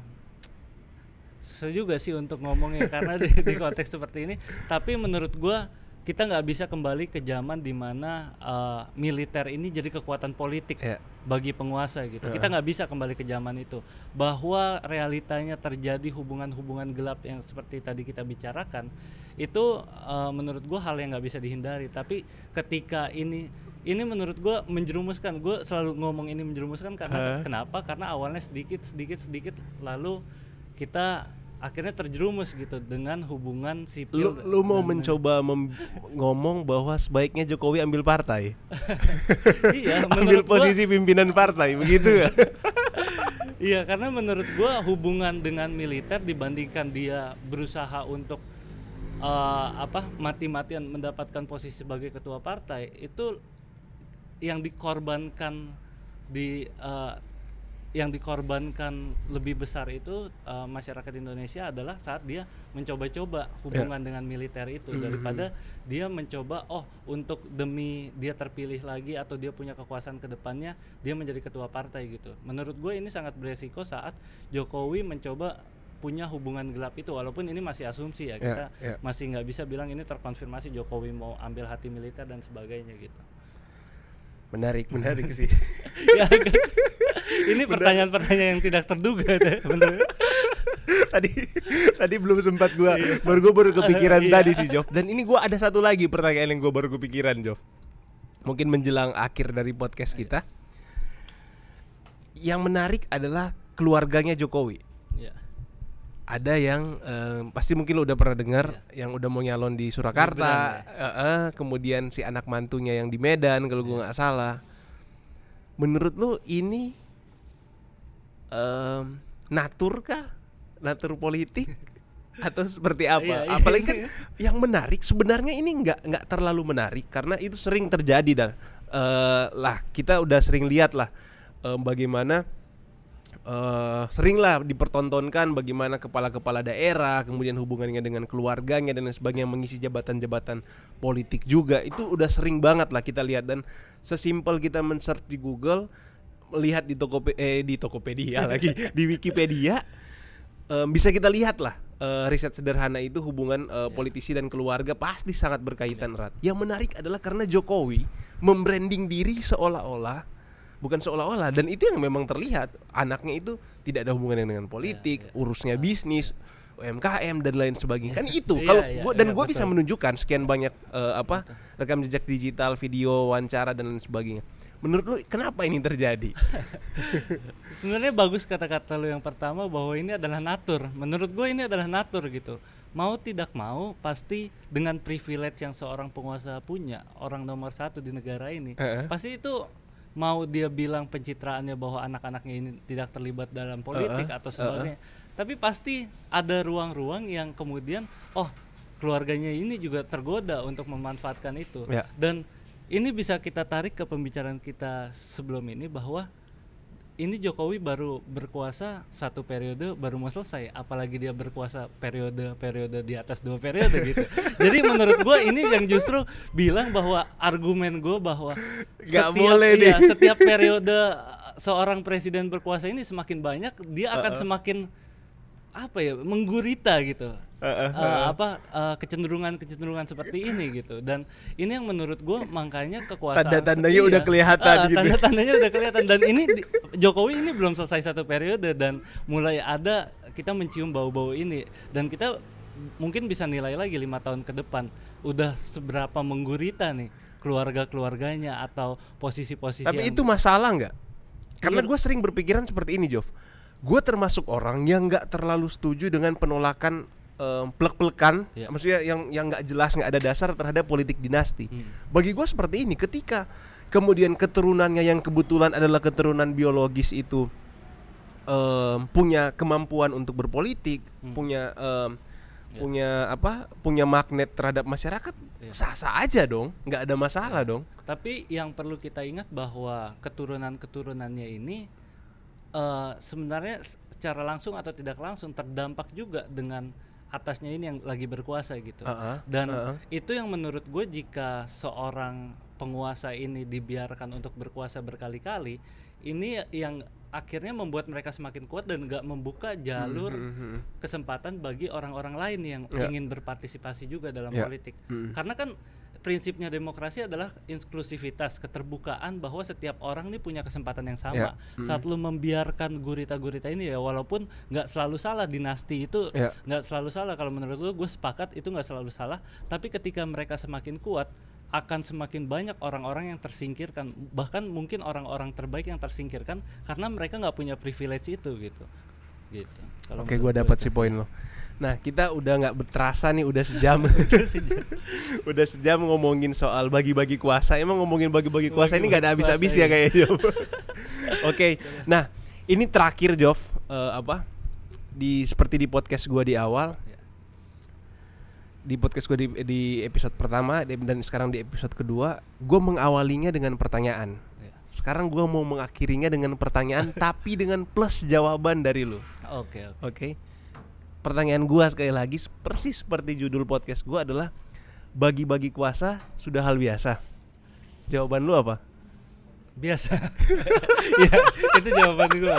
Speaker 3: susah juga sih untuk ngomongnya karena di, di konteks seperti ini. Tapi menurut gua kita nggak bisa kembali ke zaman di mana eh, militer ini jadi kekuatan politik
Speaker 2: Iya.
Speaker 3: bagi penguasa gitu. Kita nggak bisa kembali ke zaman itu. Bahwa realitanya terjadi hubungan-hubungan gelap yang seperti tadi kita bicarakan itu eh, menurut gua hal yang nggak bisa dihindari. Tapi ketika ini ini menurut gua menjerumuskan. Gue selalu ngomong ini menjerumuskan karena kenapa? Karena awalnya sedikit sedikit sedikit lalu kita akhirnya terjerumus gitu dengan hubungan
Speaker 2: Lu,
Speaker 3: sipil
Speaker 2: lu mau
Speaker 3: dan-
Speaker 2: mencoba mem- ngomong bahwa sebaiknya Jokowi ambil partai,
Speaker 3: iya
Speaker 2: ambil
Speaker 3: gua-
Speaker 2: posisi pimpinan partai, begitu ya?
Speaker 3: Iya, karena menurut gua hubungan dengan militer dibandingkan dia berusaha untuk eh, apa mati-matian mendapatkan posisi sebagai ketua partai itu yang dikorbankan di eh, yang dikorbankan lebih besar itu eh, masyarakat Indonesia adalah saat dia mencoba-coba hubungan dengan militer itu daripada dia mencoba oh untuk demi dia terpilih lagi atau dia punya kekuasaan ke depannya dia menjadi ketua partai gitu. Menurut gue ini sangat beresiko saat Jokowi mencoba punya hubungan gelap itu walaupun ini masih asumsi ya kita
Speaker 2: ya.
Speaker 3: masih nggak bisa bilang ini terkonfirmasi Jokowi mau ambil hati militer dan sebagainya gitu.
Speaker 2: Menarik, menarik sih.
Speaker 3: ya, ini pertanyaan-pertanyaan yang tidak terduga bener.
Speaker 2: tadi tadi belum sempat gua baru gua baru kepikiran
Speaker 3: Iya.
Speaker 2: tadi sih Jov dan ini gua ada satu lagi pertanyaan yang gua baru kepikiran Jov mungkin menjelang akhir dari podcast kita yang menarik adalah keluarganya Jokowi. Ada yang eh, pasti mungkin lo udah pernah dengar yang udah mau nyalon di Surakarta. Eh, eh, kemudian si anak mantunya yang di Medan kalau gua nggak salah. Menurut lu ini em, natur kah? Natur politik? Atau seperti apa?
Speaker 3: Iya, iya,
Speaker 2: apalagi kan
Speaker 3: iya.
Speaker 2: yang menarik sebenarnya ini nggak nggak terlalu menarik. Karena itu sering terjadi dan eh, lah kita udah sering lihat lah em, bagaimana eh seringlah dipertontonkan bagaimana kepala-kepala daerah kemudian hubungannya dengan keluarganya dan lain sebagainya mengisi jabatan-jabatan politik juga itu udah sering banget lah kita lihat dan sesimpel kita men-search di Google melihat di toko eh di Tokopedia lagi di Wikipedia em, bisa kita lihat lah eh, riset sederhana itu hubungan eh, politisi dan keluarga pasti sangat berkaitan erat. Yang menarik adalah karena Jokowi membranding diri seolah-olah bukan seolah-olah dan itu yang memang terlihat anaknya itu tidak ada hubungannya dengan politik, urusnya bisnis, UMKM dan lain sebagainya. Kan itu
Speaker 3: Iya,
Speaker 2: kalau
Speaker 3: iya,
Speaker 2: gua dan
Speaker 3: iya,
Speaker 2: gue bisa menunjukkan sekian banyak eh, apa rekam jejak digital, video, wawancara dan lain sebagainya. Menurut lu kenapa ini terjadi?
Speaker 3: Sebenarnya bagus kata-kata lu yang pertama bahwa ini adalah natur. Menurut gue ini adalah natur gitu. Mau tidak mau pasti dengan privilege yang seorang penguasa punya, orang nomor satu di negara ini,
Speaker 2: Heeh.
Speaker 3: pasti itu mau dia bilang pencitraannya bahwa anak-anaknya ini tidak terlibat dalam politik atau sebagainya, tapi pasti ada ruang-ruang yang kemudian oh keluarganya ini juga tergoda untuk memanfaatkan itu.
Speaker 2: Ya.
Speaker 3: dan ini bisa kita tarik ke pembicaraan kita sebelum ini bahwa ini Jokowi baru berkuasa satu periode baru mau selesai. Apalagi dia berkuasa periode periode di atas dua periode gitu. Jadi menurut gua ini yang justru bilang bahwa argumen gue bahwa
Speaker 2: Nggak boleh
Speaker 3: iya,
Speaker 2: nih.
Speaker 3: setiap periode uh, seorang presiden berkuasa ini semakin banyak dia akan semakin apa ya menggurita gitu.
Speaker 2: Heeh,
Speaker 3: Eh, apa eh, kecenderungan-kecenderungan seperti ini gitu. Dan ini yang menurut gue makanya kekuasaan
Speaker 2: Tanda-tandanya udah kelihatan
Speaker 3: Ah,
Speaker 2: gitu.
Speaker 3: tanda-tandanya udah kelihatan. Dan ini di- Jokowi ini belum selesai satu periode dan mulai ada kita mencium bau-bau ini. Dan kita mungkin bisa nilai lagi lima tahun ke depan udah seberapa menggurita nih keluarga-keluarganya atau posisi-posisi
Speaker 2: Tapi
Speaker 3: yang-
Speaker 2: itu masalah nggak? Karena gue sering berpikiran seperti ini, Jov. Gue termasuk orang yang nggak terlalu setuju dengan penolakan em, plek-plekan,
Speaker 3: Iya.
Speaker 2: maksudnya yang yang nggak jelas nggak ada dasar terhadap politik dinasti.
Speaker 3: Hmm.
Speaker 2: Bagi gue seperti ini, ketika kemudian keturunannya yang kebetulan adalah keturunan biologis itu em, punya kemampuan untuk berpolitik,
Speaker 3: Hmm.
Speaker 2: punya em,
Speaker 3: Iya.
Speaker 2: punya apa? Punya magnet terhadap masyarakat,
Speaker 3: Iya.
Speaker 2: sah-sah aja dong, nggak ada masalah dong.
Speaker 3: Tapi yang perlu kita ingat bahwa keturunan-keturunannya ini eh, sebenarnya secara langsung atau tidak langsung terdampak juga dengan atasnya ini yang lagi berkuasa gitu.
Speaker 2: Uh-uh,
Speaker 3: Dan
Speaker 2: uh-uh.
Speaker 3: itu yang menurut gue jika seorang penguasa ini dibiarkan untuk berkuasa berkali-kali, ini yang akhirnya membuat mereka semakin kuat dan nggak membuka jalur kesempatan bagi orang-orang lain yang
Speaker 2: Hmm, Ya.
Speaker 3: ingin berpartisipasi juga dalam
Speaker 2: Ya.
Speaker 3: politik.
Speaker 2: Mm.
Speaker 3: Karena kan prinsipnya demokrasi adalah inklusivitas, keterbukaan bahwa setiap orang ini punya kesempatan yang sama.
Speaker 2: Ya.
Speaker 3: Saat lu membiarkan gurita-gurita ini ya walaupun nggak selalu salah dinasti itu
Speaker 2: Ya.
Speaker 3: nggak selalu salah kalau menurut lu gue sepakat itu nggak selalu salah, tapi ketika mereka semakin kuat akan semakin banyak orang-orang yang tersingkirkan bahkan mungkin orang-orang terbaik yang tersingkirkan karena mereka nggak punya privilege itu gitu gitu Kalau
Speaker 2: Oke, gue dapat si poin lo. Nah, kita udah nggak berterasa nih, udah sejam, udah sejam ngomongin soal bagi-bagi kuasa. Emang ngomongin bagi-bagi kuasa ini nggak ada habis-habis ya kayaknya. Oke, nah ini terakhir Jov, Eh, apa? Di seperti di podcast gue di awal,
Speaker 3: Ya.
Speaker 2: di podcast gue di, di episode pertama dan sekarang di episode kedua, gue mengawalinya dengan pertanyaan.
Speaker 3: Ya.
Speaker 2: Sekarang gue mau mengakhirinya dengan pertanyaan, tapi dengan plus jawaban dari lu.
Speaker 3: Oke, oke.
Speaker 2: Oke. Pertanyaan gua sekali lagi persis seperti judul podcast gua adalah bagi-bagi kuasa sudah hal biasa. Jawaban lu apa?
Speaker 3: biasa ya itu jawaban gue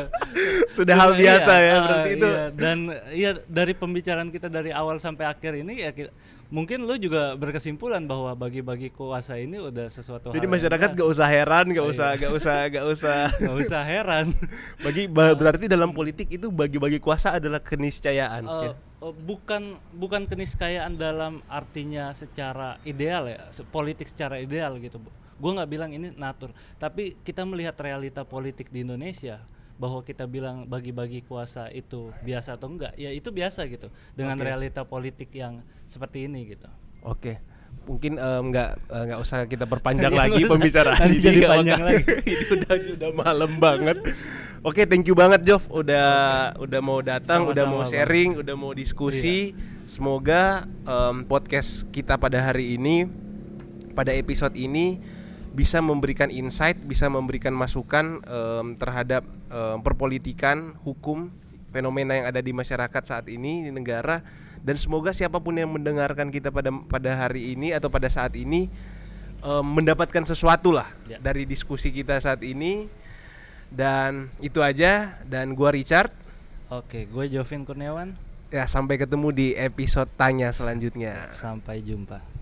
Speaker 2: Sudah hal biasa ya, berarti itu.
Speaker 3: dan iya dari pembicaraan kita dari awal sampai akhir ini ya mungkin lu juga berkesimpulan bahwa bagi-bagi kuasa ini udah sesuatu
Speaker 2: Jadi masyarakat gak usah heran, gak
Speaker 3: Oh,
Speaker 2: usah,
Speaker 3: iya.
Speaker 2: gak usah, gak usah.
Speaker 3: nggak usah heran
Speaker 2: Bagi ba- berarti dalam politik itu bagi-bagi kuasa adalah keniscayaan. Ya.
Speaker 3: eh, bukan bukan keniscayaan dalam artinya secara ideal ya politik secara ideal gitu gue nggak bilang ini natur tapi kita melihat realita politik di Indonesia bahwa kita bilang bagi-bagi kuasa itu biasa atau enggak ya itu biasa gitu dengan
Speaker 2: Oke.
Speaker 3: realita politik yang seperti ini gitu
Speaker 2: Oke. Mungkin em, nggak eh, nggak usah kita perpanjang
Speaker 3: Iya,
Speaker 2: lagi pembicaraan ini
Speaker 3: jadi panjang lagi.
Speaker 2: ini udah udah malam banget. Oke, thank you banget Jov udah udah mau datang, udah
Speaker 3: Sama-sama,
Speaker 2: mau
Speaker 3: Bang.
Speaker 2: sharing, udah mau diskusi. Semoga em, podcast kita pada hari ini pada episode ini bisa memberikan insight, bisa memberikan masukan em, terhadap em, perpolitikan, hukum, fenomena yang ada di masyarakat saat ini di negara. Dan semoga siapa pun yang mendengarkan kita pada pada hari ini atau pada saat ini em, mendapatkan sesuatu lah
Speaker 3: Ya.
Speaker 2: dari diskusi kita saat ini. Dan itu aja. Dan gua Richard.
Speaker 3: Oke gue Jovin Kurniawan.
Speaker 2: Ya sampai ketemu di episode tanya selanjutnya.
Speaker 3: Sampai jumpa